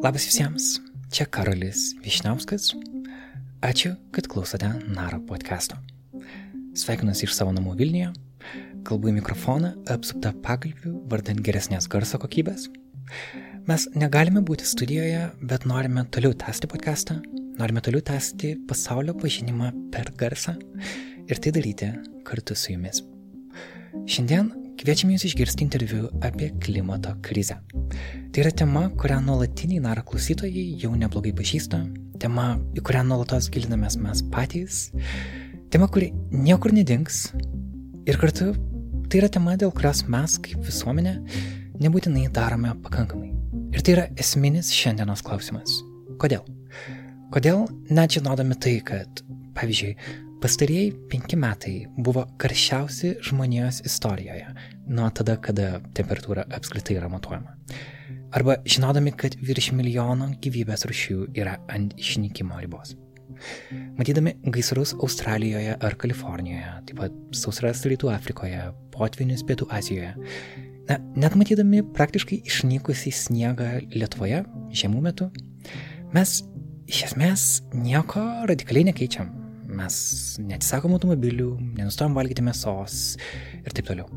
Labas visiems, čia Karolis Višniauskas. Ačiū, kad klausote Naro podcast'o. Sveikinuosi iš savo namų Vilniuje, kalbu į mikrofoną, apsupta pakalbių, vardant geresnės garso kokybės. Mes negalime būti studijoje, bet norime toliau tęsti podcastą, norime toliau tęsti pasaulio pažinimą per garsą ir tai daryti kartu su jumis. Šiandien Kviečiame jūs išgirsti interviu apie klimato krizę. Tai yra tema, kurią nuolatiniai naro klausytojai jau neblogai pažįsta, tema, į kurią nuolatos gilinamės mes patys, tema, kuri niekur nedings ir kartu tai yra tema, dėl kurios mes kaip visuomenė nebūtinai darome pakankamai. Ir tai yra esminis šiandienos klausimas. Kodėl? Kodėl, net žinodami tai, kad, pavyzdžiui, Pastarieji penki metai buvo karščiausi žmonijos istorijoje, nuo tada, kada temperatūra apskritai yra matuojama. Arba žinodami, kad virš milijono gyvybės rušių yra ant išnykimo ribos. Matydami gaisrus Australijoje ar Kalifornijoje, taip pat sausras Rytų Afrikoje, potvinius Pietų Azijoje, na, net matydami praktiškai išnykusį sniegą Lietuvoje žiemų metu, mes iš esmės nieko radikaliai nekeičiam mes neatsisakom automobilių, nenustojam valgyti mėsos ir taip toliau.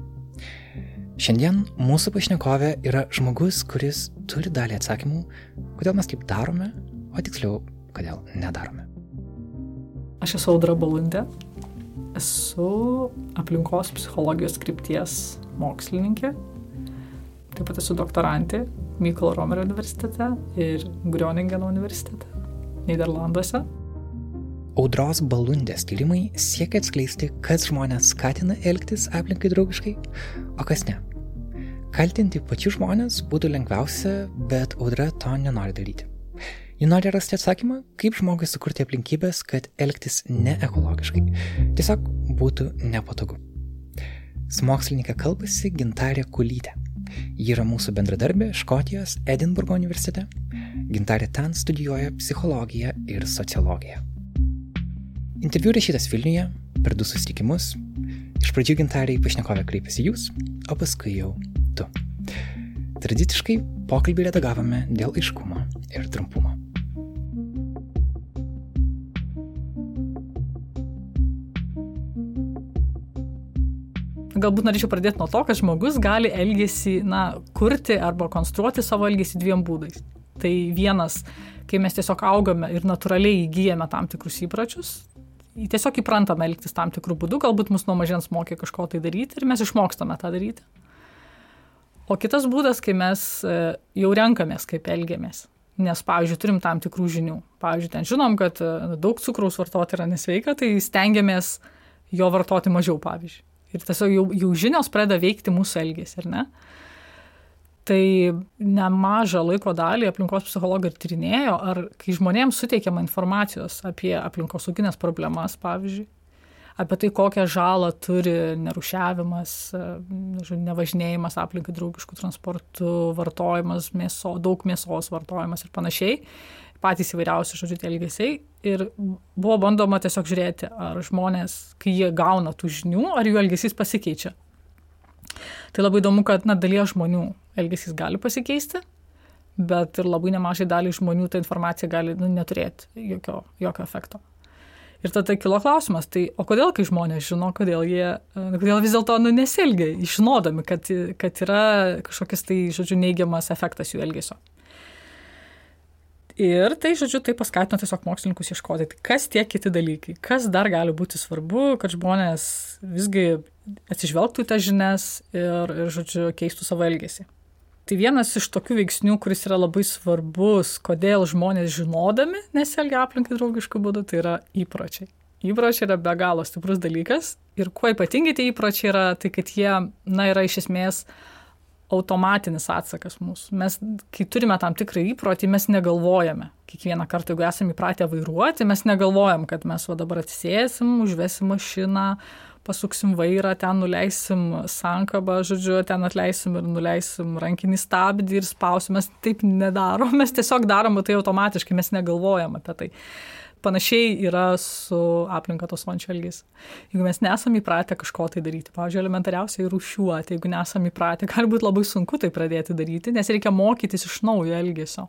Šiandien mūsų pašnekovė yra žmogus, kuris turi dalį atsakymų, kodėl mes taip darome, o tiksliau, kodėl nedarome. Aš esu Audra Balundė, esu aplinkos psichologijos krypties mokslininkė, taip pat esu doktorantė Mykolo Romerio universitete ir Grioningeno universitete, Niderlanduose. Audros balundės tyrimai siekia atskleisti, kas žmonės skatina elgtis aplinkai draugiškai, o kas ne. Kaltinti pačius žmonės būtų lengviausia, bet audra to nenori daryti. Ji nori rasti atsakymą, kaip žmogui sukurti aplinkybės, kad elgtis neekologiškai. Tiesiog būtų nepatogu. Su mokslininkė kalbasi Gintarė Kulytė. Ji yra mūsų bendradarbė Škotijos Edinburgo universitete. Gintarė ten studijuoja psichologiją ir sociologiją. Interviu rašytas Vilniuje per du susitikimus. Iš pradžių gintariai pašnekovė kreipėsi jūs, o paskui jau tu. Tradiciškai pokalbį redagavome dėl aiškumo ir trumpumo. Galbūt norėčiau pradėti nuo to, kad žmogus gali elgesį, na, kurti arba konstruoti savo elgesį dviem būdais. Tai vienas, kai mes tiesiog augame ir natūraliai įgyjame tam tikrus įpročius, tiesiog įprantame elgtis tam tikrų būdų, galbūt mus nuo mažens mokė kažko tai daryti ir mes išmokstame tą daryti. O kitas būdas, kai mes e, jau renkamės, kaip elgiamės. Nes, pavyzdžiui, turim tam tikrų žinių. Pavyzdžiui, ten žinom, kad e, daug cukraus vartoti yra nesveika, tai stengiamės jo vartoti mažiau, pavyzdžiui. Ir tiesiog jau, jau žinios pradeda veikti mūsų elgesį, ar ne? Tai nemažą laiko dalį aplinkos psichologai ir tyrinėjo, ar kai žmonėms suteikiama informacijos apie aplinkosauginės problemas, pavyzdžiui, apie tai, kokią žalą turi nerušiavimas, nevažinėjimas aplinkai draugiškų transportų, vartojimas, mėso, daug mėsos vartojimas ir panašiai, patys įvairiausi, žodžiu, tie elgesiai. Ir buvo bandoma tiesiog žiūrėti, ar žmonės, kai jie gauna tų žinių, ar jų elgesys pasikeičia. Tai labai įdomu, kad na, dalies žmonių elgesys gali pasikeisti, bet ir labai nemažai daliai žmonių ta informacija gali nu, neturėti jokio, jokio efekto. Ir tada kilo klausimas, tai o kodėl, kai žmonės žino, kodėl jie, kodėl vis dėlto nu, nesielgia, žinodami, kad, kad yra kažkokias tai, žodžiu, neigiamas efektas jų elgesio. Ir tai, žodžiu, tai paskatino tiesiog mokslininkus ieškoti, tai kas tie kiti dalykai, kas dar gali būti svarbu, kad žmonės visgi atsižvelgtų į tas žinias ir, ir žodžiu, keistų savo elgesį. Tai vienas iš tokių veiksnių, kuris yra labai svarbus, kodėl žmonės žinodami nesielgia aplinkai draugiškų būdų, tai yra įpročiai. Įpročiai yra be galo stiprus dalykas ir kuo ypatingi tie įpročiai yra, tai kad jie, na, yra iš esmės uh, automatinis atsakas mūsų. Mes, kai turime tam tikrą įprotį, mes negalvojame. Kiekvieną kartą, jeigu esame įpratę vairuoti, mes negalvojam, kad mes va dabar atsisėsim, užvesim mašiną, pasuksim vairą, ten nuleisim sankabą, žodžiu, ten atleisim ir nuleisim rankinį stabdį ir spausim. Mes taip nedarom, mes tiesiog darom tai automatiškai, mes negalvojam apie tai. Panašiai yra su aplinka tos vančio elgesi. Jeigu mes nesame įpratę kažko tai daryti, pavyzdžiui, elementariausiai rūšiuoti, jeigu nesame įpratę, gali būti labai sunku tai pradėti daryti, nes reikia mokytis iš naujo elgesio.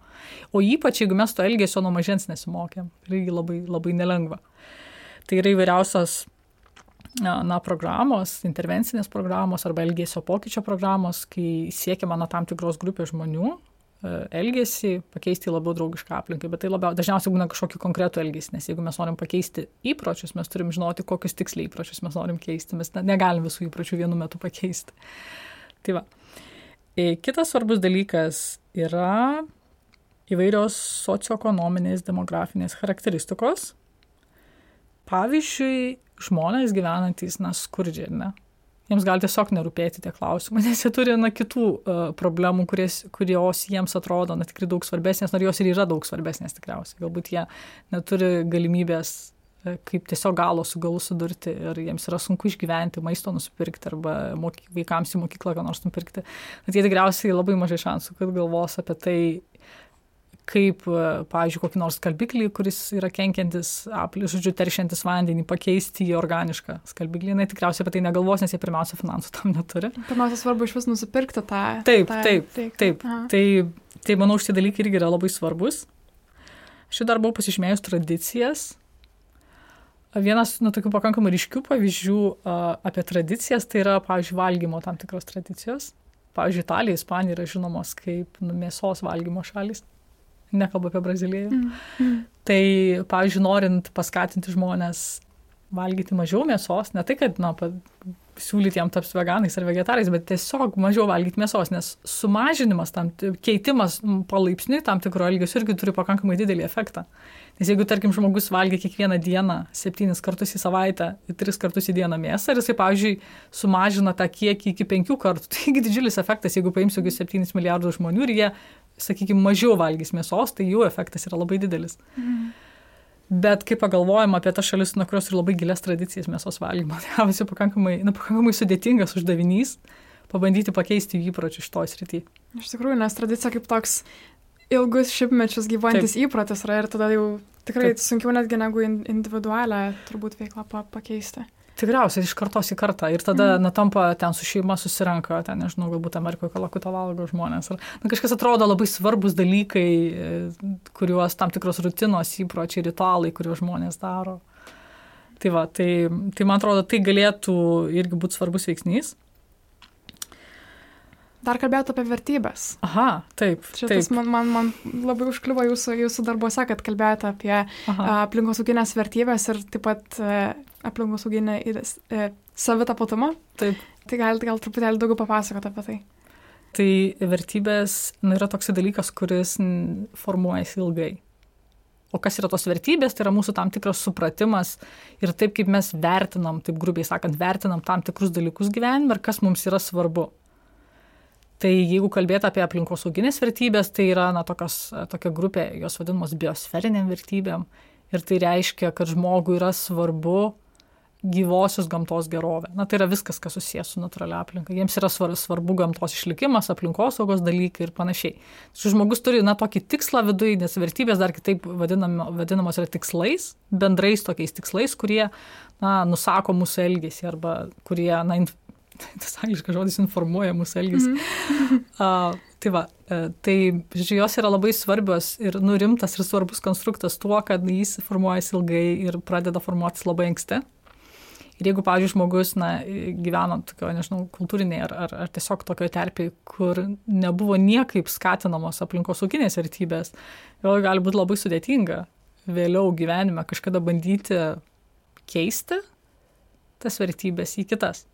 O ypač, jeigu mes to elgesio nuo mažens nesimokėm, irgi labai, labai nelengva. Tai yra įvairiausios na, programos, intervencinės programos arba elgesio pokyčio programos, kai siekiama nuo tam tikros grupės žmonių elgesį, pakeisti labiau draugišką aplinką, bet tai labiau dažniausiai būna kažkokį konkretų elgesį, nes jeigu mes norim pakeisti įpročius, mes turim žinoti, kokius tiksliai įpročius mes norim keisti, mes negalim visų įpročių vienu metu pakeisti. Tai va. E, kitas svarbus dalykas yra įvairios socioekonominės, demografinės charakteristikos. Pavyzdžiui, žmonės gyvenantys, na, skurdžiai, ne? Jiems gali tiesiog nerūpėti tie klausimai, nes jie turi na, kitų uh, problemų, kuries, kurios jiems atrodo na, tikrai daug svarbesnės, nors jos ir yra daug svarbesnės tikriausiai. Galbūt jie neturi galimybės uh, kaip tiesiog galo su galu sudurti ir jiems yra sunku išgyventi, maisto nusipirkti arba moky, vaikams į mokyklą ką nors nupirkti. Bet jie tikriausiai labai mažai šansų, kad galvos apie tai, kaip, e, pavyzdžiui, kokį nors skalbiklį, kuris yra kenkiantis, apli, žodžiu, teršiantis vandenį, pakeisti į organišką skalbiklį. Na, tikriausiai apie tai negalvos, nes jie pirmiausia finansų tam neturi. Pirmiausia, svarbu iš vis nusipirkti tą. Taip, tą, taip, taip. taip. Tai, tai manau, šitie dalykai irgi yra labai svarbus. Aš dar buvau pasižymėjus tradicijas. Vienas nuo tokių pakankamai ryškių pavyzdžių uh, apie tradicijas tai yra, pavyzdžiui, valgymo tam tikros tradicijos. Pavyzdžiui, Italija, Ispanija yra žinomos kaip nu, mėsos valgymo šalis nekalbu apie Braziliją. Mm. Mm. Tai, pavyzdžiui, norint paskatinti žmonės valgyti mažiau mėsos, ne tai, kad, na, siūlyti jam tapti veganais ar vegetarais, bet tiesiog mažiau valgyti mėsos, nes sumažinimas, tam, keitimas palaipsniui tam tikro elgesio irgi turi pakankamai didelį efektą. Nes jeigu, tarkim, žmogus valgia kiekvieną dieną septynis kartus į savaitę tris kartus į dieną mėsą, ir jisai, pavyzdžiui, sumažina tą kiekį iki penkių kartų, taigi didžiulis efektas, jeigu paimsiu kokius septynis milijardus žmonių ir jie sakykime, mažiau valgys mėsos, tai jų efektas yra labai didelis. Mm. Bet kai pagalvojam apie tas šalis, nuo kurios ir labai gilias tradicijas mėsos valgymo, tai visi pakankamai, na, pakankamai sudėtingas uždavinys pabandyti pakeisti jų įpročių šitoj srityje. Iš tikrųjų, nes tradicija kaip toks ilgus šimtmečius gyvuojantis įprotis yra ir tada jau tikrai Taip. sunkiau netgi negu individualią turbūt veiklą pakeisti. Tikriausiai iš kartos į kartą. Ir tada, mm. na, tampa ten su šeima susirenka, ten, nežinau, galbūt Amerikoje kalakutą valgo žmonės. Ar, na, kažkas atrodo labai svarbus dalykai, e, kuriuos tam tikros rutinos, įpročiai, ritualai, kuriuos žmonės daro. Tai va, tai, tai man atrodo, tai galėtų irgi būti svarbus veiksnys. Dar kalbėjote apie vertybės. Aha, taip. Šitas man, man, man labai užkliuvo jūsų, jūsų darbuose, kad kalbėjote apie aplinkosauginės vertybės ir taip pat e, aplinkosauginę ir e, savitapatumą. Taip. Tai galite gal truputėlį daugiau papasakoti apie tai. Tai vertybės na, yra toks dalykas, kuris formuojasi ilgai. O kas yra tos vertybės, tai yra mūsų tam tikras supratimas ir taip, kaip mes vertinam, taip grubiai sakant, vertinam tam tikrus dalykus gyvenime ir kas mums yra svarbu. Tai jeigu kalbėt apie aplinkosauginės vertybės, tai yra na, tokios, tokia grupė, jos vadinamos biosferiniam vertybėm. Ir tai reiškia, kad žmogui yra svarbu gyvosios gamtos gerovė. Na tai yra viskas, kas susijęs su natūralia aplinka. Jiems yra svarbu gamtos išlikimas, aplinkosaugos dalykai ir panašiai. Tačiau žmogus turi na tokį tikslą viduje, nes vertybės dar kitaip vadinam, vadinamos yra tikslais, bendrais tokiais tikslais, kurie na, nusako mūsų elgesį arba kurie na, tas angliškas žodis informuoja mūsų elgesį. Mm. uh, tai va, uh, tai žiūrėjau, jos yra labai svarbios ir nurimtas ir svarbus konstruktas tuo, kad jis formuojasi ilgai ir pradeda formuotis labai anksti. Ir jeigu, pavyzdžiui, žmogus na, gyveno tokio, nežinau, kultūrinėje ar, ar, ar tiesiog tokioje terpėje, kur nebuvo niekaip skatinamos aplinkosauginės vertybės, vėl gali būti labai sudėtinga vėliau gyvenime kažkada bandyti keisti tas vertybės į kitas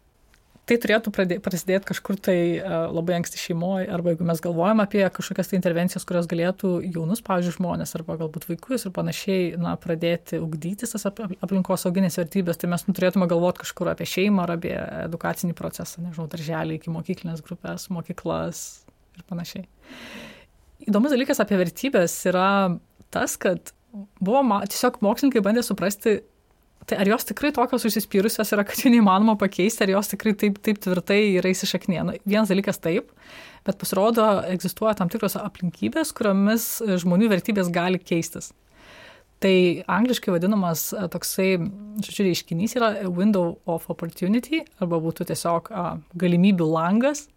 tai turėtų prasidėti kažkur tai uh, labai anksti šeimoje, arba jeigu mes galvojam apie kažkokias tai intervencijas, kurios galėtų jaunus, pavyzdžiui, žmonės, arba galbūt vaikus ir panašiai, na, pradėti ugdytis tas aplinkos sauginės vertybės, tai mes nu, turėtume galvoti kažkur apie šeimą ar apie edukacinį procesą, nežinau, darželį iki mokyklinės grupės, mokyklas ir panašiai. Įdomus dalykas apie vertybės yra tas, kad buvo tiesiog mokslininkai bandė suprasti, Tai ar jos tikrai tokios užsispyrusios yra, kad jų neįmanoma pakeisti, ar jos tikrai taip, taip tvirtai yra įsišaknė? Nu, vienas dalykas taip, bet pasirodo, egzistuoja tam tikros aplinkybės, kuriomis žmonių vertybės gali keistis. Tai angliškai vadinamas toksai, žodžiu, reiškinys yra window of opportunity, arba būtų tiesiog a, galimybių langas.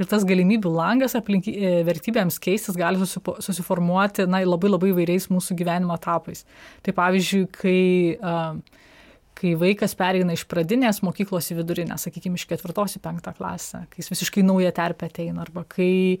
Ir tas galimybių langas aplink e, vertybėms keistis gali susiformuoti na, labai labai įvairiais mūsų gyvenimo etapais. Tai pavyzdžiui, kai uh, kai vaikas pereina iš pradinės mokyklos į vidurinę, sakykime, iš ketvirtos į penktą klasę, kai jis visiškai naują terpę ateina, arba kai,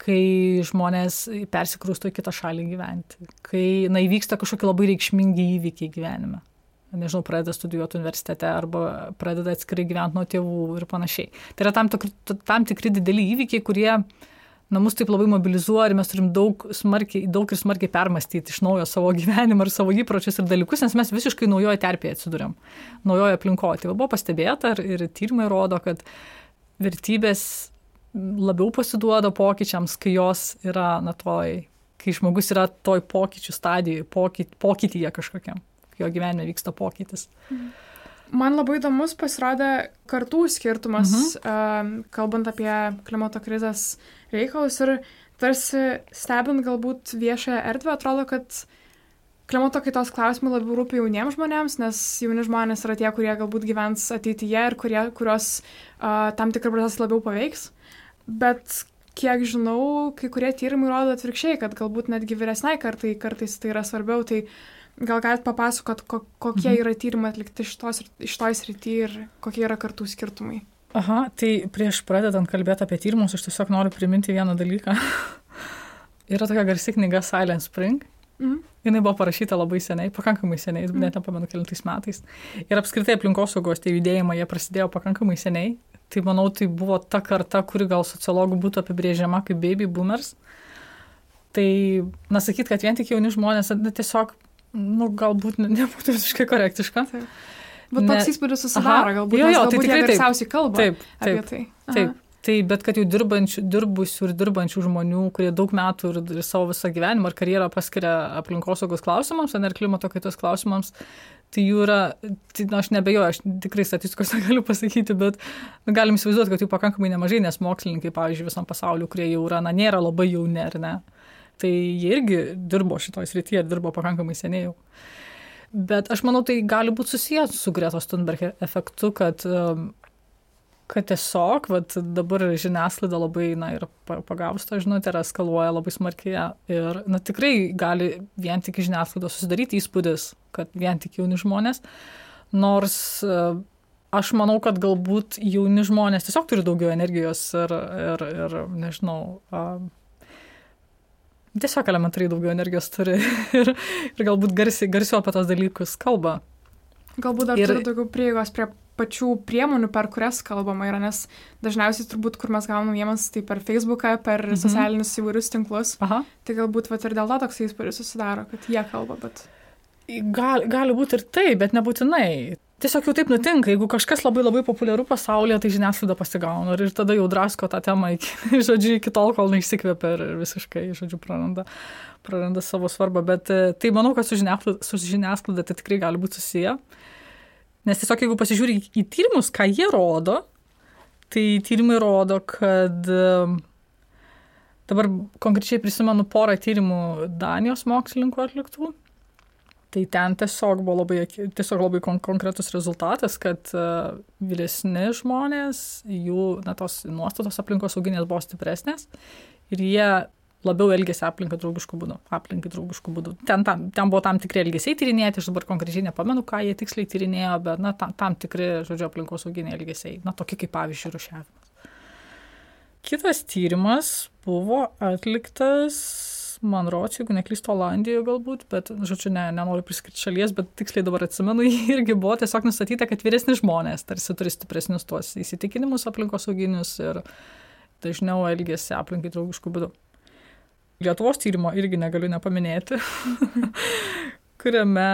kai žmonės persikrūsto į kitą šalį gyventi, kai na, įvyksta kažkokie labai reikšmingi įvykiai gyvenime. Nežinau, pradeda studijuoti universitete arba pradeda atskirai gyventi nuo tėvų ir panašiai. Tai yra tam tikri, tam tikri dideli įvykiai, kurie uh, na, mus taip labai mobilizuoja ir mes turim daug, smarkiai, daug ir smarkiai permastyti iš naujo savo gyvenimą ir savo įpročius ir dalykus, nes mes visiškai naujoje terpėje atsidūrėm, naujoje aplinkoje. Tai buvo pastebėta ir, ir tyrimai rodo, kad vertybės labiau pasiduoda pokyčiams, kai jos yra, na, toj, kai žmogus yra toj pokyčių stadijoje, pokyt, pokytyje kažkokiam, kai jo gyvenime vyksta pokytis. Mhm. Man labai įdomus pasirodė kartų skirtumas, mhm. uh, kalbant apie klimato krizės reikalus ir tarsi stebint galbūt viešąją erdvę, atrodo, kad klimato kaitos klausimai labiau rūpi jauniems žmonėms, nes jauni žmonės yra tie, kurie galbūt gyvens ateityje ir kurie, kurios uh, tam tikrą procesą labiau paveiks. Bet kiek žinau, kai kurie tyrimai rodo atvirkščiai, kad galbūt netgi vyresnai kartai kartais tai yra svarbiau. Tai uh, Gal galite papasakot, ko, kokie mhm. yra tyrimai atlikti šitos, šitoj srity ir kokie yra kartų skirtumai? Aha, tai prieš pradedant kalbėti apie tyrimus, aš tiesiog noriu priminti vieną dalyką. yra tokia garsi knyga Silent Spring. Mhm. Jis buvo parašyta labai seniai, pakankamai seniai, mhm. net nepamenu kelintais metais. Ir apskritai aplinkosaugos tie judėjimai, jie prasidėjo pakankamai seniai. Tai manau, tai buvo ta karta, kuri gal sociologų būtų apibrėžiama kaip baby boomers. Tai, na, sakyt, kad vien tik jauni žmonės, na, tiesiog nu, galbūt nebūtų visiškai korektiška. Taip. Bet toks ne... įspūdis susidaro, galbūt, jo, jo, tai tikrai garsiausiai kalba taip, taip, apie tai. Aha. Taip. Tai bet kad jau dirbančių, dirbusių ir dirbančių žmonių, kurie daug metų ir, ir savo visą gyvenimą ar karjerą paskiria aplinkosaugos klausimams, ar klimato kaitos klausimams, tai jų yra, tai, na, aš nebejoju, aš tikrai statistikos negaliu pasakyti, bet nu, galim įsivaizduoti, kad jų pakankamai nemažai, nes mokslininkai, pavyzdžiui, visam pasauliu, kurie jau yra, na, nėra labai jauni, ar ne, tai jie irgi dirbo šitoj srityje ir dirbo pakankamai seniai jau. Bet aš manau, tai gali būti susijęs su Gretos Thunberg efektu, kad, kad tiesiog vat, dabar žiniasklaida labai na, ir pagavus tą žinutę ir eskaluoja labai smarkiai ir na, tikrai gali vien tik žiniasklaida susidaryti įspūdis, kad vien tik jauni žmonės, nors aš manau, kad galbūt jauni žmonės tiesiog turi daugiau energijos ir, ir, ir nežinau, tiesiog elementariai daugiau energijos turi ir, ir galbūt garsiai, garsiau apie tos dalykus kalba. Galbūt dar ir... turi daugiau prieigos prie pačių priemonių, per kurias kalbama yra, nes dažniausiai turbūt, kur mes gaunam naujienas, tai per Facebooką, per mhm. socialinius įvairius tinklus. Aha. Tai galbūt vat, ir dėl to toks įspūdis susidaro, kad jie kalba, bet... Gal, gali būti ir tai, bet nebūtinai. Tiesiog jau taip nutinka, jeigu kažkas labai labai populiaru pasaulyje, tai žiniasklaida pasigauna ir tada jau drasko tą temą iki, žodžiu, iki tol, kol neišsikvėpia ir visiškai, žodžiu, praranda, praranda savo svarbą. Bet e, tai manau, kad su žiniasklaida, su žiniasklaida tai tikrai gali būti susiję. Nes tiesiog jeigu pasižiūri į tyrimus, ką jie rodo, tai tyrimai rodo, kad e, dabar konkrečiai prisimenu porą tyrimų Danijos mokslininkų atliktų Tai ten tiesiog buvo labai, tiesiog labai kon konkretus rezultatas, kad uh, vyresni žmonės, jų na, tos nuostatos aplinkos sauginės buvo stipresnės ir jie labiau elgėsi aplinką draugiškų būdų. Aplinkai draugiškų būdų. Ten, tam, ten buvo tam tikri elgesiai tyrinėti, aš dabar konkrečiai nepamenu, ką jie tiksliai tyrinėjo, bet na, tam, tam tikri, žodžiu, aplinkos sauginiai elgesiai. Na, tokie kaip pavyzdžiui rušiavimas. Kitas tyrimas buvo atliktas man rodos, jeigu neklystu, Olandijoje galbūt, bet, žodžiu, ne, nenoriu priskirti šalies, bet tiksliai dabar atsimenu, irgi buvo tiesiog nustatyta, kad vyresni žmonės tarsi turi stipresnius tuos įsitikinimus aplinkosauginius ir dažniau elgesi aplinkai draugiškų būdų. Lietuvos tyrimo irgi negaliu nepaminėti, kuriame,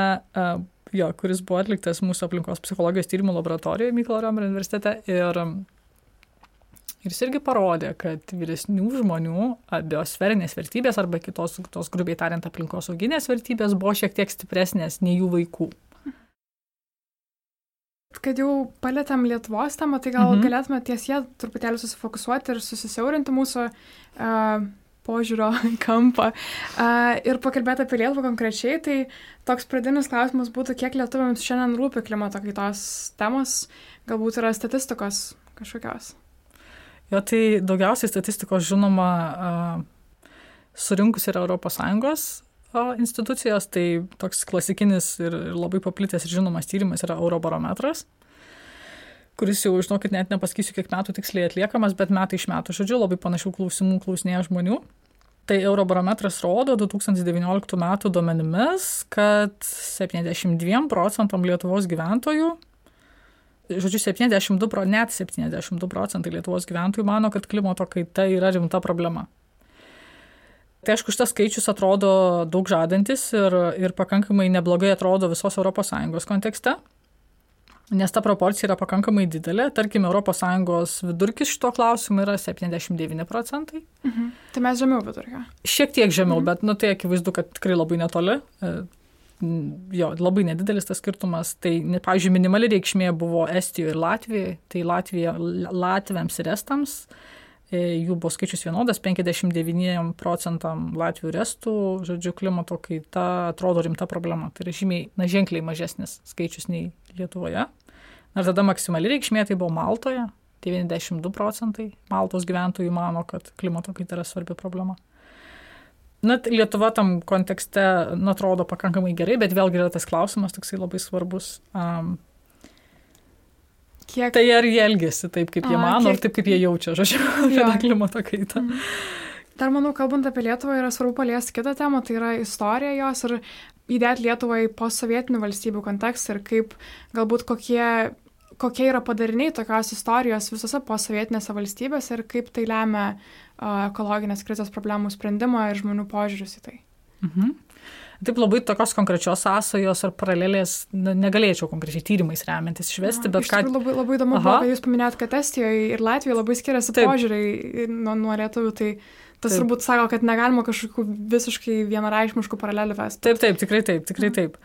jo, kuris buvo atliktas mūsų aplinkos psichologijos tyrimų laboratorijoje Mykolo Romerio universitete ir Ir jis irgi parodė, kad vyresnių žmonių biosferinės vertybės arba kitos, tos grubiai tariant, aplinkosauginės vertybės buvo šiek tiek stipresnės nei jų vaikų. Kad jau palėtėm Lietuvos temą, tai gal mhm. galėtume ties ją truputėlį susifokusuoti ir susisiaurinti mūsų uh, požiūrio kampą uh, ir pakalbėti apie Lietuvą konkrečiai, tai toks pradinis klausimas būtų, kiek lietuviams šiandien rūpi klimato kaitos temos, galbūt yra statistikos kažkokios. Jo, tai daugiausiai statistikos žinoma surinkus yra ES institucijos, tai toks klasikinis ir labai paplitęs ir žinomas tyrimas yra Eurobarometras kuris jau, žinokit, net nepasakysiu, kiek metų tiksliai atliekamas, bet metai iš metų, žodžiu, labai panašių klausimų klausinėja žmonių. Tai Eurobarometras rodo 2019 metų duomenimis, kad 72 procentam Lietuvos gyventojų, žodžiu, 72, net 72 procentai Lietuvos gyventojų mano, kad klimato kaita yra rimta problema. Tai aišku, šitas skaičius atrodo daug žadantis ir, ir pakankamai neblogai atrodo visos ES kontekste nes ta proporcija yra pakankamai didelė. Tarkime, ES vidurkis šito klausimu yra 79 procentai. Mhm. Tai mes žemiau vidurkio. Šiek tiek žemiau, mhm. bet nu, tai akivaizdu, kad tikrai labai netoli. Jo, labai nedidelis tas skirtumas. Tai, pavyzdžiui, minimali reikšmė buvo Estijoje ir Latvijoje. Tai Latvija, Latviams ir Estams e, jų buvo skaičius vienodas, 59 procentam Latvijų ir Estų, žodžiu, klimato kaita atrodo rimta problema. Tai yra žymiai, na, ženkliai mažesnis skaičius nei Lietuvoje. Ir tada maksimali reikšmė tai buvo Maltoje. 92 procentai Maltos gyventojų mano, kad klimato kaita yra svarbi problema. Na, Lietuva tam kontekste, na, atrodo pakankamai gerai, bet vėlgi yra tas klausimas toksai labai svarbus. Um, Kiek... Tai ar jie elgesi taip, kaip jie A, mano, kiek... ar taip, kaip jie jaučia, žodžiu, apie tą klimato kaitą. Mm. Dar manau, kalbant apie Lietuvą, yra svarbu paliesti kitą temą, tai yra istorija jos ir įdėti Lietuvą į postsovietinių valstybių kontekstą ir kaip galbūt kokie kokie yra padariniai tokios istorijos visose posovietinėse valstybėse ir kaip tai lemia ekologinės krizės problemų sprendimą ir žmonių požiūrius į tai. Mhm. Taip labai tokios konkrečios sąsajos ar paralelės na, negalėčiau konkrečiai tyrimais remiantis išvesti, bet ką... Labai, labai įdomu, kai jūs paminėjot, kad Estijoje ir Latvijoje labai skiriasi Taip. požiūriai nuo, nuo lietuvių, tai tas taip. turbūt sako, kad negalima kažkokių visiškai vienareišmiškų paralelių vesti. Taip, taip, tikrai taip, tikrai mhm.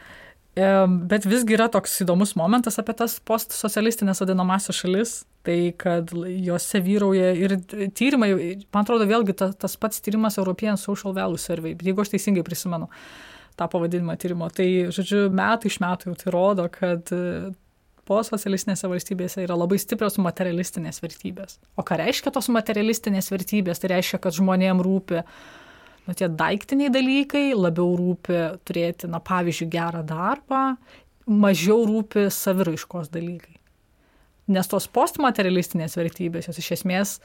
Bet visgi yra toks įdomus momentas apie tas postsocialistinės vadinamasias šalis, tai kad juose vyrauja ir tyrimai, man atrodo, vėlgi ta, tas pats tyrimas European Social Value Survey, jeigu aš teisingai prisimenu tą pavadinimą tyrimo, tai, žodžiu, metų iš metų jau tai rodo, kad postsocialistinėse valstybėse yra labai stiprios materialistinės vertybės. O ką reiškia tos materialistinės vertybės? Tai reiškia, kad žmonėm rūpi uh, nu, tie daiktiniai dalykai, labiau rūpi turėti, na, pavyzdžiui, gerą darbą, mažiau rūpi saviraiškos dalykai. Nes tos postmaterialistinės vertybės, jos iš esmės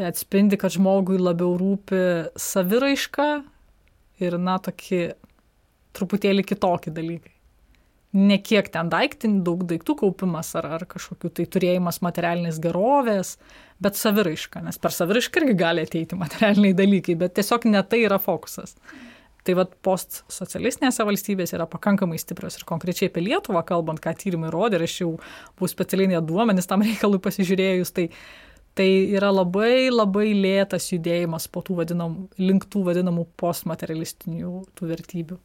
atspindi, kad žmogui labiau rūpi saviraiška ir, na, tokie truputėlį kitokie dalykai ne kiek ten daiktin, daug daiktų kaupimas ar, ar kažkokiu tai turėjimas materialinės gerovės, bet saviraiška, nes per saviraišką irgi gali ateiti materialiniai dalykai, bet tiesiog ne tai yra fokusas. Tai vad postsocialistinėse valstybėse yra pakankamai stiprios ir konkrečiai apie Lietuvą kalbant, ką tyrimai rodė, ir aš jau buvau specialiai duomenis tam reikalui pasižiūrėjus, tai, tai yra labai labai lėtas judėjimas po tų vadinamų, link tų vadinamų postmaterialistinių tų vertybių.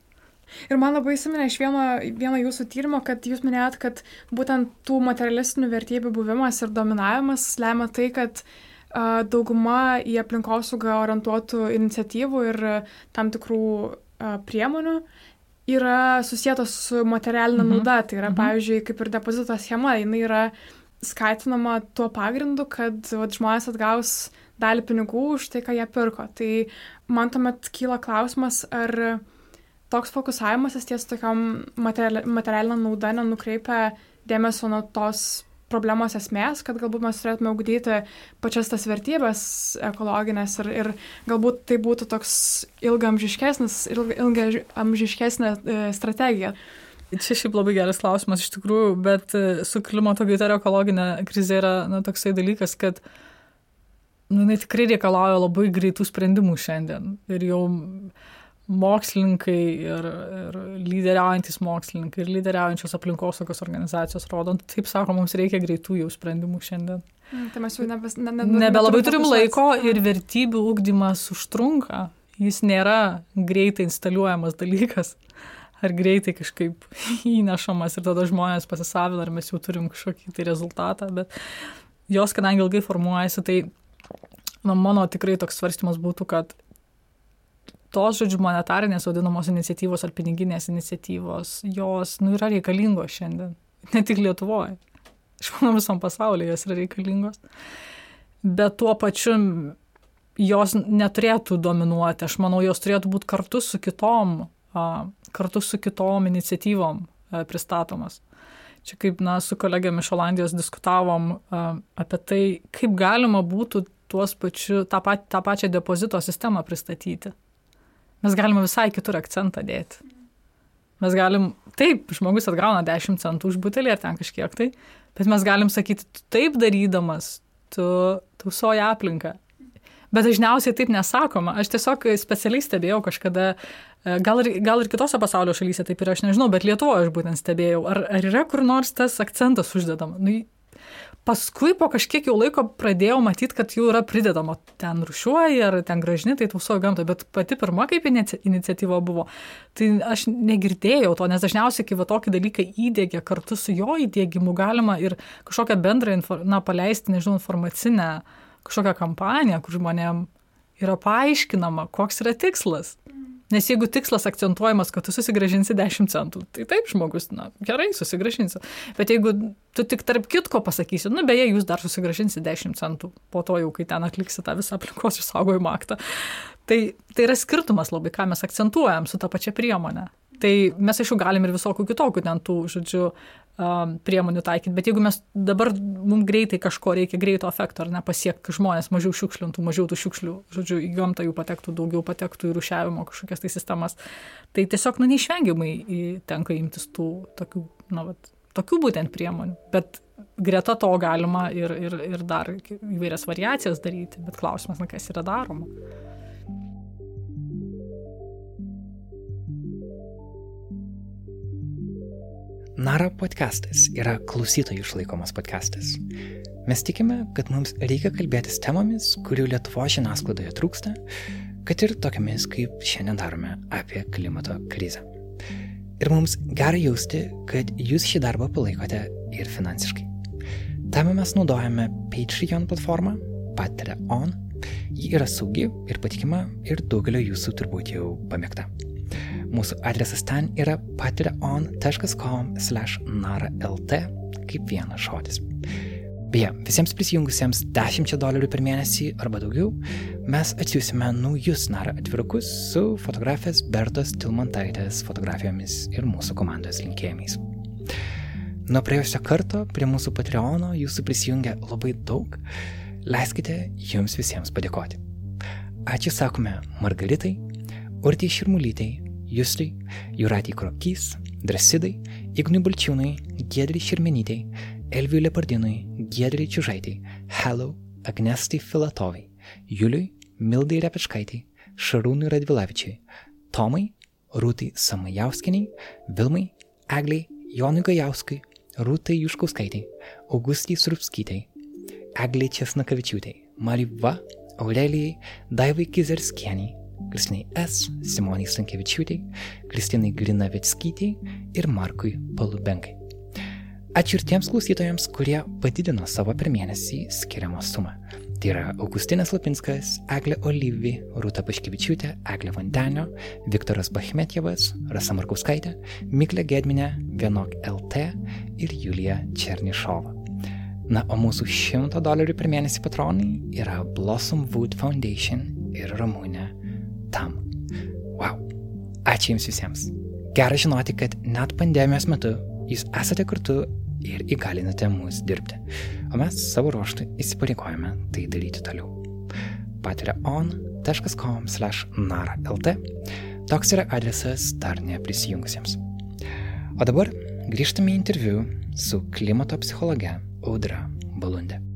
Ir man labai įsiminė iš vieno, vieno jūsų tyrimo, kad jūs minėjot, kad būtent tų materialistinių vertybių buvimas ir dominavimas lemia tai, kad uh, dauguma į aplinkosaugą orientuotų iniciatyvų ir uh, tam tikrų uh, priemonių yra susijęs su materialinė mhm. nauda. Tai yra, mhm. pavyzdžiui, kaip ir depozito schema, jinai yra skatinama tuo pagrindu, kad vat, žmonės atgaus dalį pinigų už tai, ką jie pirko. Tai man tuomet kyla klausimas, ar uh, toks fokusavimasis ties tokiam materialinė nauda nenukreipia dėmesio nuo tos problemos esmės, kad galbūt mes turėtume ugdyti pačias tas vertybės ekologinės ir, ir galbūt tai būtų toks ilgamžiškesnis, ilgamžiškesnė e, strategija. Čia šiaip labai geras klausimas iš tikrųjų, bet e, su klimato kaita ir ekologinė krizė yra na, toksai dalykas, kad nu, jinai tikrai reikalauja labai greitų sprendimų šiandien. Ir jau mokslininkai ir, ir lyderiaujantis mokslininkai ir lyderiaujančios aplinkosaugos organizacijos rodo, nu, taip sako, mums reikia greitų jau sprendimų šiandien. Mm, tai mes jau nebe, ne, ne, nebelabai turim laiko ir vertybių ūkdymas užtrunka. Jis nėra greitai instaliuojamas dalykas ar greitai kažkaip įnešamas ir tada žmonės pasisavina, ar mes jau turim kažkokį tai rezultatą, bet jos, kadangi ilgai formuojasi, tai na, mano tikrai toks svarstymas būtų, kad tos, žodžiu, monetarinės vadinamos iniciatyvos ar piniginės iniciatyvos, jos, nu, yra reikalingos šiandien. Ne tik Lietuvoje. Aš manau, visam pasaulyje jos yra reikalingos. Bet tuo pačiu jos neturėtų dominuoti. Aš manau, jos turėtų būti kartu su kitom, kartu su kitom iniciatyvom pristatomas. Čia kaip, na, su kolegėmis iš Olandijos diskutavom apie tai, kaip galima būtų tuos pačiu, tą, pat, tą pačią depozito sistemą pristatyti. Mes galime visai kitur akcentą dėti. Mes galim, taip, žmogus atgauna 10 centų už butelį ar ten kažkiek tai, bet mes galim sakyti, tu taip darydamas, tu tausoji aplinką. Bet dažniausiai taip nesakoma. Aš tiesiog specialiai stebėjau kažkada, e, gal ir, gal ir kitose pasaulio šalyse taip yra, aš nežinau, bet Lietuvoje aš būtent stebėjau, ar, ar yra kur nors tas akcentas uždedama. Nu, Paskui po kažkiek jau laiko pradėjau matyti, kad jų yra pridedama. Ten rušiuoji ar ten gražini, tai tausoji gamtą, bet pati pirma kaip iniciatyva buvo, tai aš negirdėjau to, nes dažniausiai, kai va tokį dalyką įdėgia kartu su jo įdėgymu, galima ir kažkokią bendrą, na, paleisti, nežinau, informacinę kažkokią kampaniją, kur žmonėm yra paaiškinama, koks yra tikslas. Nes jeigu tikslas akcentuojamas, kad tu susigražinsi 10 centų, tai taip žmogus, na, gerai, susigražinsi. Bet jeigu tu tik tarp kitko pasakysi, nu, beje, jūs dar susigražinsi 10 centų, po to jau, kai ten atliksi tą visą aplinkos išsaugojimo aktą. Tai, tai yra skirtumas labai, ką mes akcentuojam su tą pačia priemonė. Tai mes aišku galim ir visokių kitokių ten tų, žodžiu, priemonių taikyti, bet jeigu mes dabar mums greitai kažko reikia, greito efekto, ar ne, pasiekti žmonės mažiau šiukšlintų, mažiau tų šiukšlių, žodžiu, į gamtą jų patektų, daugiau patektų į rušiavimo kažkokias tai sistemas, tai tiesiog, nu, neišvengiamai tenka imtis tų tokių, na, vat, tokių būtent priemonių. Bet greta to galima ir, ir, ir dar įvairias variacijas daryti, bet klausimas, na, kas yra daroma. Nara podcastas yra klausytojų išlaikomas podcastas. Mes tikime, kad mums reikia kalbėtis temomis, kurių Lietuvo žiniasklaidoje trūksta, kad ir tokiamis, kaip šiandien darome apie klimato krizę. Ir mums gerai jausti, kad jūs šį darbą palaikote ir finansiškai. Tam mes naudojame Patreon platformą, Patreon. Ji yra saugi ir patikima ir daugelio jūsų turbūt jau pamėgta. Mūsų adresas ten yra patreon.com slash naralt kaip vienas žodis. Beje, visiems prisijungusiems 10 dolerių per mėnesį arba daugiau, mes atsiūsime naujus nara atvirukus su fotografės Bertos Tilmantaitės fotografijomis ir mūsų komandos linkėjimais. Nuo praėjusio karto prie mūsų Patreono jūsų prisijungia labai daug, leiskite jums visiems padėkoti. Ačiū sakome Margaritai, Urtijai Širmulytai, Jusliai, Juratį Krokys, Drasidai, Ignui Balčiūnai, Gedriai Širmenytei, Elviui Lepardinui, Gedriai Čiužaitai, Hello, Agnestai Filatovai, Juliui, Mildai Repečkaitai, Šarūnui Radvilavičiui, Tomai, Rūtai Samajauskinai, Vilmai, Egliai, Jonui Gajauskui, Rūtai Juškauskaitai, Augustijai Surpskytai, Egliai Česnakavičiūtai, Mariva, Aurelijai, Daivai Kizerskieniai, Kristinai S., Simonai Stankevičiūtei, Kristinai Glinavetskytei ir Markui Palubenkai. Ačiū ir tiems klausytojams, kurie padidino savo per mėnesį skiriamą sumą. Tai yra Augustinas Lapinskas, Eglė Olyvi, Rūta Paškevičiūtė, Eglė Vandenio, Viktoras Bachmetjevas, Rasa Markauskaitė, Miklė Gedminė, Vienok LT ir Julija Černišova. Na, o mūsų 100 dolerių per mėnesį patronai yra Blossom Wood Foundation ir Ramūnė tam. Wow. Ačiū Jums visiems. Gerai žinoti, kad net pandemijos metu Jūs esate kartu ir įgalinate mus dirbti. O mes savo ruoštų įsipareigojame tai daryti toliau. patreon.com naralt Toks yra adresas dar neprisijungusiems. O dabar grįžtame į interviu su klimato psichologe Audra Balundė.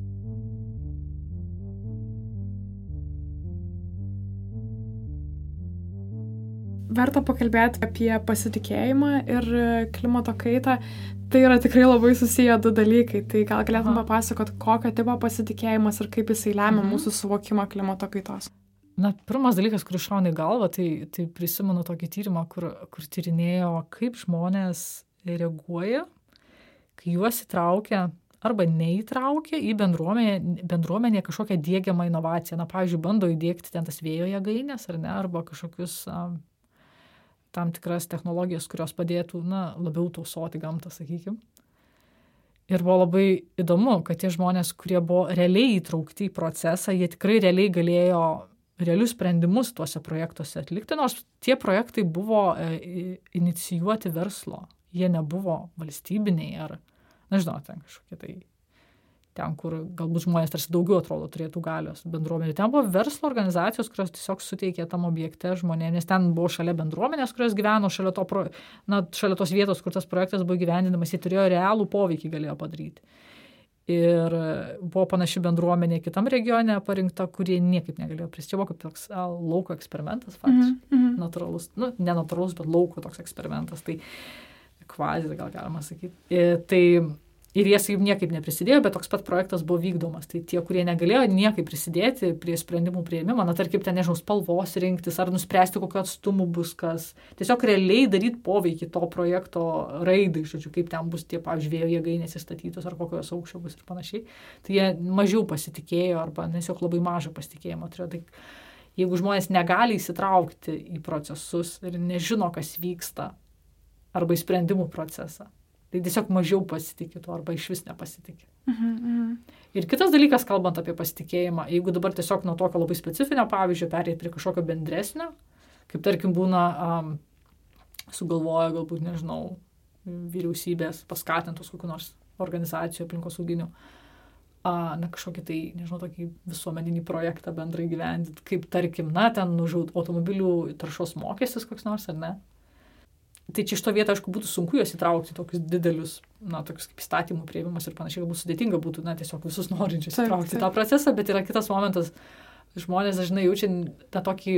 Verta pakalbėti apie pasitikėjimą ir klimato kaitą. Tai yra tikrai labai susiję du dalykai. Tai gal galėtum papasakot, kokio tipo pasitikėjimas ir kaip jisai lemia mhm. mūsų suvokimą klimato kaitos. Na, pirmas dalykas, kuris šauna į galvą, tai, tai prisimenu tokį tyrimą, kur, kur tyrinėjo, kaip žmonės reaguoja, kai juos įtraukia arba neįtraukia į bendruomenę, bendruomenę kažkokią dėgiamą inovaciją. Na, pavyzdžiui, bando įdėkti ten tas vėjo jėgainės ar ne, arba kažkokius tam tikras technologijas, kurios padėtų, na, labiau tausoti gamtą, sakykime. Ir buvo labai įdomu, kad tie žmonės, kurie buvo realiai įtraukti į procesą, jie tikrai realiai galėjo realius sprendimus tuose projektuose atlikti, nors tie projektai buvo e, inicijuoti verslo, jie nebuvo valstybiniai ar, nežinau, ten kažkokie tai ten, kur galbūt žmonės tarsi daugiau atrodo turėtų galios bendruomenė. Ten buvo verslo organizacijos, kurios tiesiog suteikė tam objekte žmonėms, nes ten buvo šalia bendruomenės, kurios gyveno, šalia, to, pro, na, šalia tos vietos, kur tas projektas buvo gyvendinamas, jie turėjo realų poveikį galėjo padaryti. Ir buvo panaši bendruomenė kitam regione parinkta, kurie niekaip negalėjo prisidėti. Buvo kaip toks a, lauko eksperimentas, faktiškai. Mm -hmm. Natūralus, nu, ne natūralus, bet lauko toks eksperimentas. Tai kvazis, gal galima sakyti. Ir, tai ir jie sakykim niekaip neprisidėjo bet toks pat projektas buvo vykdomas. Tai tie kurie negalėjo niekaip prisidėti prie sprendimų priėmimo na tarkim ten nežinau spalvos rinktis ar nuspręsti kokiu atstumu bus kas. Tiesiog realiai daryt poveikį to projekto raidai žodžiu kaip ten bus tie pavyzdžiui vėjo jėgainės įstatytos ar kokio jos aukščio bus ir panašiai. Tai jie mažiau pasitikėjo arba tiesiog labai mažą pasitikėjimą turėjo. Tai jeigu žmonės negali įsitraukti į procesus ir nežino kas vyksta arba į sprendimų procesą tai tiesiog mažiau pasitikė tuo arba iš vis nepasitikė. Mhm, mhm. Ir kitas dalykas, kalbant apie pasitikėjimą, jeigu dabar tiesiog nuo tokio labai specifinio pavyzdžio perėti prie kažkokio bendresnio, kaip tarkim būna um, sugalvoja galbūt, nežinau, vyriausybės paskatintos kokiu nors organizacijų aplinkosauginių, uh, na kažkokį tai, nežinau, tokį visuomeninį projektą bendrai gyvendinti, kaip tarkim, na, ten nužaut automobilių taršos mokestis koks nors, ar ne? Tai čia iš to vietą, aišku, būtų sunku juos įtraukti tokius didelius, na, tokius kaip įstatymų prieimimas ir panašiai, galbūt sudėtinga būtų, na, tiesiog visus norinčius taip, įtraukti taip. tą procesą, bet yra kitas momentas, žmonės dažnai jaučia tą tokį,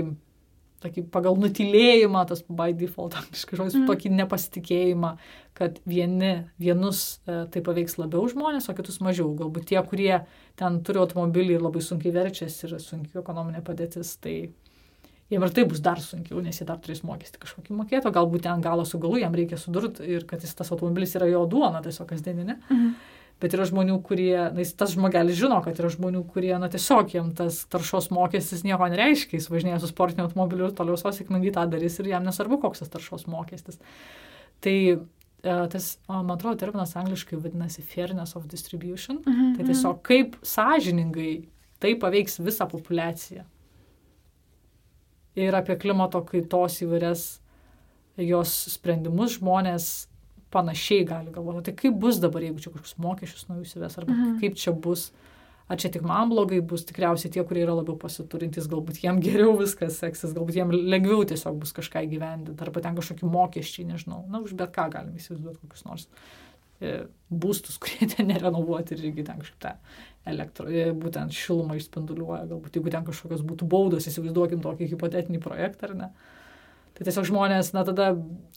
tokį pagal nutilėjimą, tas by default, žodis, mm. tokį nepasitikėjimą, kad vieni, vienus e, tai paveiks labiau žmonės, o kitus mažiau. Galbūt tie, kurie ten turi automobilį ir labai sunkiai verčiasi ir sunkiai ekonominė padėtis, tai jiem ir tai bus dar sunkiau, nes jie dar turės mokestį kažkokį mokėti, o galbūt ten galo su galu jam reikia sudurti ir kad jis tas automobilis yra jo duona tiesiog kasdieninė. Mhm. Bet yra žmonių, kurie, na, tas žmogelis žino, kad yra žmonių, kurie, na, tiesiog jam tas taršos mokestis nieko nereiškia, jis važinėja su sportiniu automobiliu ir toliau sėkmingai tą darys ir jam nesvarbu, koks tas taršos mokestis. Tai e, tas, man atrodo, terminas angliškai vadinasi fairness of distribution. -hmm. Tai tiesiog kaip sąžiningai tai paveiks visą populaciją ir apie klimato kaitos įvairias jos sprendimus žmonės panašiai gali galvoti. Tai kaip bus dabar, jeigu čia kažkokius mokesčius naujus įves, arba mhm. kaip čia bus, ar čia tik man blogai bus, tikriausiai tie, kurie yra labiau pasiturintys, galbūt jiem geriau viskas seksis, galbūt jiem lengviau tiesiog bus kažką įgyvendinti, arba ten kažkokie mokesčiai, nežinau, na, už bet ką galime įsivaizduoti kokius nors e, būstus, kurie ten nerenovuoti ir irgi ten kažkaip tą elektro, e, būtent šilumą išspinduliuoja, galbūt jeigu ten kažkokios būtų baudos, įsivaizduokim tokį hipotetinį projektą ar ne. Tai tiesiog žmonės, na tada,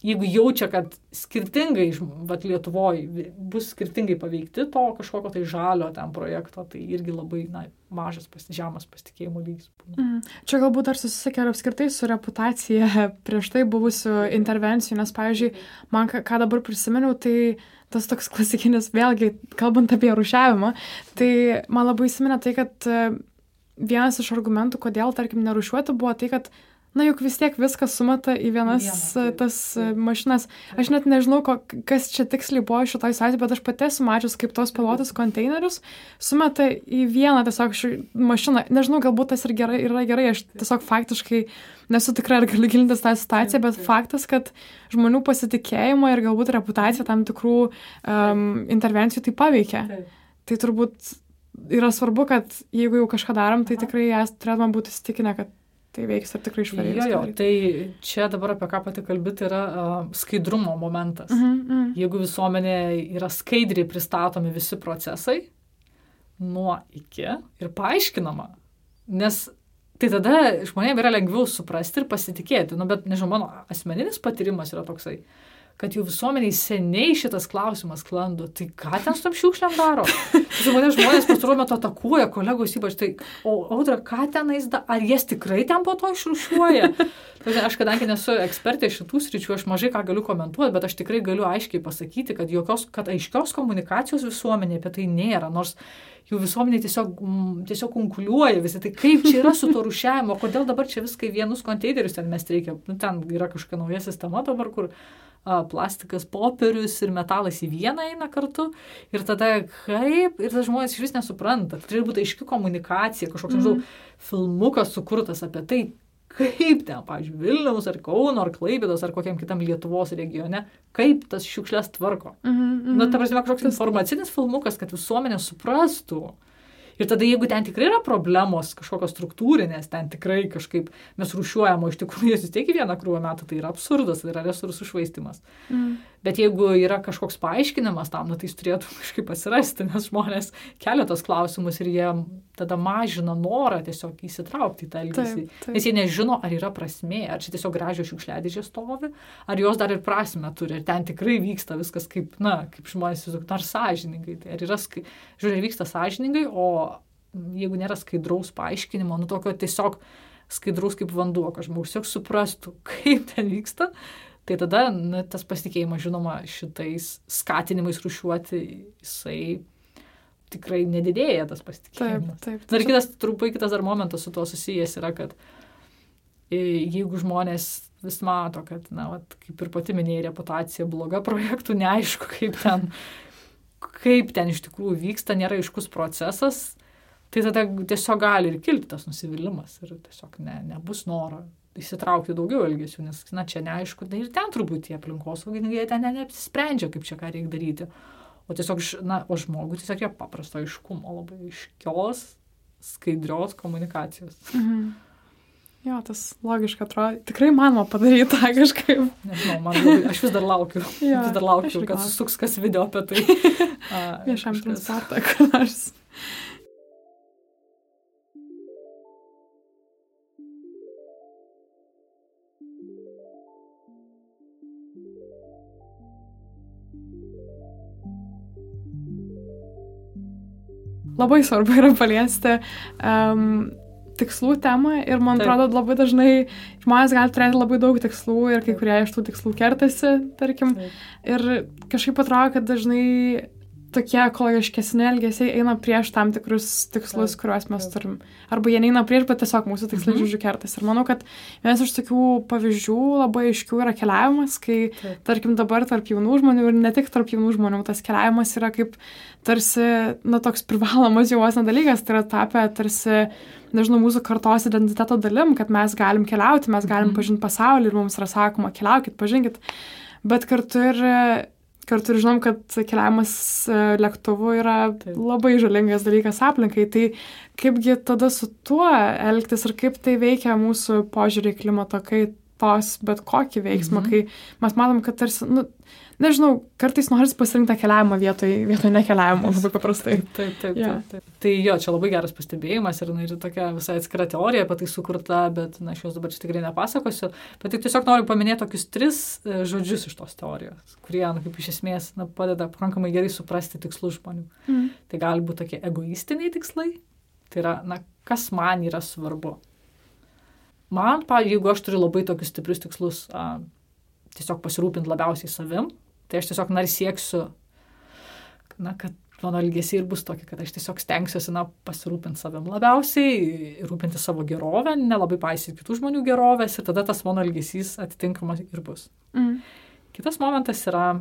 jeigu jaučia, kad skirtingai, vat Lietuvoje, bus skirtingai paveikti to kažkokio tai žalio ten projekto, tai irgi labai, na, mažas, pas, žemas pasitikėjimo lygis. Mm. Čia galbūt dar susisiekia ir apskritai su reputacija prieš tai buvusių intervencijų, nes, pavyzdžiui, man ką dabar prisiminiau, tai uh, tas toks klasikinis, vėlgi, kalbant apie rušiavimą, tai man labai įsiminė tai, kad e, vienas iš argumentų, kodėl, tarkim, nerušiuoti, buvo tai, kad na juk vis tiek viskas sumeta į vienas Viena, tas taip. mašinas. Aš net nežinau, ko, kas čia tiksliai buvo šitoj situacijai, bet aš pati esu mačius, kaip tos pilotus konteinerius sumeta į vieną tiesiog mašiną. Nežinau, galbūt tas ir gerai, yra gerai, aš tiesiog faktiškai nesu tikra, ar galiu gilintis tą situaciją, bet faktas, kad žmonių pasitikėjimą ir galbūt reputaciją tam tikrų um, intervencijų tai paveikia. Tai turbūt yra svarbu, kad jeigu jau kažką darom, tai tikrai turėtume būti įsitikinę, kad tai veiks ar tikrai švariai. Jo, jo, tai čia dabar apie ką pati kalbėti yra uh, skaidrumo momentas. Mm -hmm. Jeigu visuomenė yra skaidriai pristatomi visi procesai, nuo iki ir paaiškinama, nes tai tada žmonėms yra lengviau suprasti ir pasitikėti. Nu, bet, nežinau, mano asmeninis patyrimas yra toksai, kad jau visuomeniai seniai šitas klausimas klando, tai ką ten su tam šiukšliam daro? Mane žmonės pastaruoju metu atakuoja, kolegos ypač, tai, o audra, ką tenais, da, ar jas tikrai ten po to išrušiuoja? Aš kadangi nesu ekspertė šitų sričių, aš mažai ką galiu komentuoti, bet aš tikrai galiu aiškiai pasakyti, kad, jokios, kad aiškios komunikacijos visuomenė apie tai nėra, nors jų visuomenė tiesiog, mm, tiesiog kunkuliuoja visi. Tai kaip čia yra su to rušiavimu, kodėl dabar čia viską į vienus konteinerius ten mes reikia, nu, ten yra kažkokia nauja sistema dabar, kur plastikas, popierius ir metalas į vieną eina kartu. Ir tada kaip, ir tas žmonės iš vis nesupranta. Tai turi būti aiški komunikacija, kažkoks, mm -hmm. žinau, filmukas sukurtas apie tai, kaip ten, pavyzdžiui, Vilniaus ar Kauno ar Klaipėdos ar kokiam kitam Lietuvos regione, kaip tas šiukšlės tvarko. Mm -hmm. Na, ta prasme, kažkoks informacinis filmukas, kad visuomenė suprastų, Ir tada, jeigu ten tikrai yra problemos, kažkokios struktūrinės, ten tikrai kažkaip mes rušiuojam, o iš tikrųjų jas vis tiek į vieną krūvą metų, tai yra absurdas, tai yra resursų švaistimas. Mm. Bet jeigu yra kažkoks paaiškinimas tam, nu, tai jis turėtų kažkaip atsirasti, nes žmonės kelia tos klausimus ir jie tada mažina norą tiesiog įsitraukti į tą elgesį. Taip, taip. Nes jie nežino, ar yra prasmė, ar čia tiesiog gražios šiukšliadėžės stovi, ar jos dar ir prasme turi, ir ten tikrai vyksta viskas kaip, na, kaip žmonės įsivaizduoja, ar sąžiningai. Tai ar yra, žiūrėjau, vyksta sąžiningai, o jeigu nėra skaidraus paaiškinimo, nu tokio tiesiog skaidraus kaip vanduo, kad žmogus tiesiog suprastų, kaip ten vyksta, Tai tada na, tas pasitikėjimas, žinoma, šitais skatinimais rušiuoti, jisai tikrai nedidėja tas pasitikėjimas. Taip, taip. Dar kitas, trumpai kitas dar momentas su tuo susijęs yra, kad e, jeigu žmonės vis mato, kad, na, vat, kaip ir pati minėjai, reputacija bloga projektų, neaišku, kaip ten, kaip ten iš tikrųjų vyksta, nėra aiškus procesas, tai tada tiesiog gali ir kilti tas nusivylimas ir tiesiog ne, nebus noro įsitraukti daugiau elgesių, nes, na, čia neaišku, tai ir ten turbūt tie aplinkosaugininkai, ten ne, neapsisprendžia, kaip čia ką reikia daryti. O tiesiog, na, o žmogui tiesiog reikia paprasto aiškumo, labai aiškios, skaidrios komunikacijos. Mhm. Jo, tas logiška atrodo. Tikrai manoma padaryti tą kažkaip. Nežinau, man labai, aš vis dar laukiu. jo, vis dar laukiu, kad susuks kas video apie tai. Viešam transportą, kur nors. Labai svarbu yra paliesti um, tikslų temą ir man Taip. atrodo labai dažnai žmonės gali turėti labai daug tikslų ir kai kurie iš tų tikslų kertasi, tarkim. Taip. Ir kažkaip atrodo, kad dažnai tokie ekologiškesni elgesiai eina prieš tam tikrus tikslus, taip, kuriuos mes taip. turim. Arba jie neina prieš, bet tiesiog mūsų tikslai mhm. žodžiu kertas. Ir manau, kad vienas iš tokių pavyzdžių labai aiškių yra keliavimas, kai, taip. tarkim, dabar tarp jaunų žmonių ir ne tik tarp jaunų žmonių, tas keliavimas yra kaip tarsi, na, toks privalomas jau vos nedalykas, tai yra tapę tarsi, nežinau, mūsų kartos identiteto dalim, kad mes galim keliauti, mes galim mhm. pažinti pasaulį ir mums yra sakoma, keliaukit, pažinkit. Bet kartu ir kartu ir žinom, kad keliavimas e, lėktuvu yra Taip. labai žalingas dalykas aplinkai. Tai kaipgi tada su tuo elgtis ir kaip tai veikia mūsų požiūrį klimato kaitos bet kokį veiksmą, mhm. kai mes matom, kad tarsi, nu, nežinau, kartais noris pasirinkti keliavimą vietoj, vietoj nekeliavimo, labai paprastai. Taip, taip, yeah. taip, taip. Tai jo, čia labai geras pastebėjimas ir, na, ir tokia visai atskira teorija apie tai sukurta, bet, na, aš jos dabar čia tikrai nepasakosiu, bet tik tiesiog noriu paminėti tokius tris e, žodžius iš tos teorijos, kurie, na, kaip iš esmės, na, padeda pakankamai gerai suprasti tikslus žmonių. Mm. Tai gali būti tokie egoistiniai tikslai, tai yra, na, kas man yra svarbu. Man, pavyzdžiui, jeigu aš turiu labai tokius stiprius tikslus, a, tiesiog pasirūpinti labiausiai savim, Tai aš tiesiog nors sieksiu, na, kad mano elgesiai ir bus tokie, kad aš tiesiog stengsiuosi, na, pasirūpinti savim labiausiai, rūpinti savo gerovę, nelabai paisyti kitų žmonių gerovės ir tada tas mano elgesys atitinkamas ir bus. Mm. Kitas momentas yra a,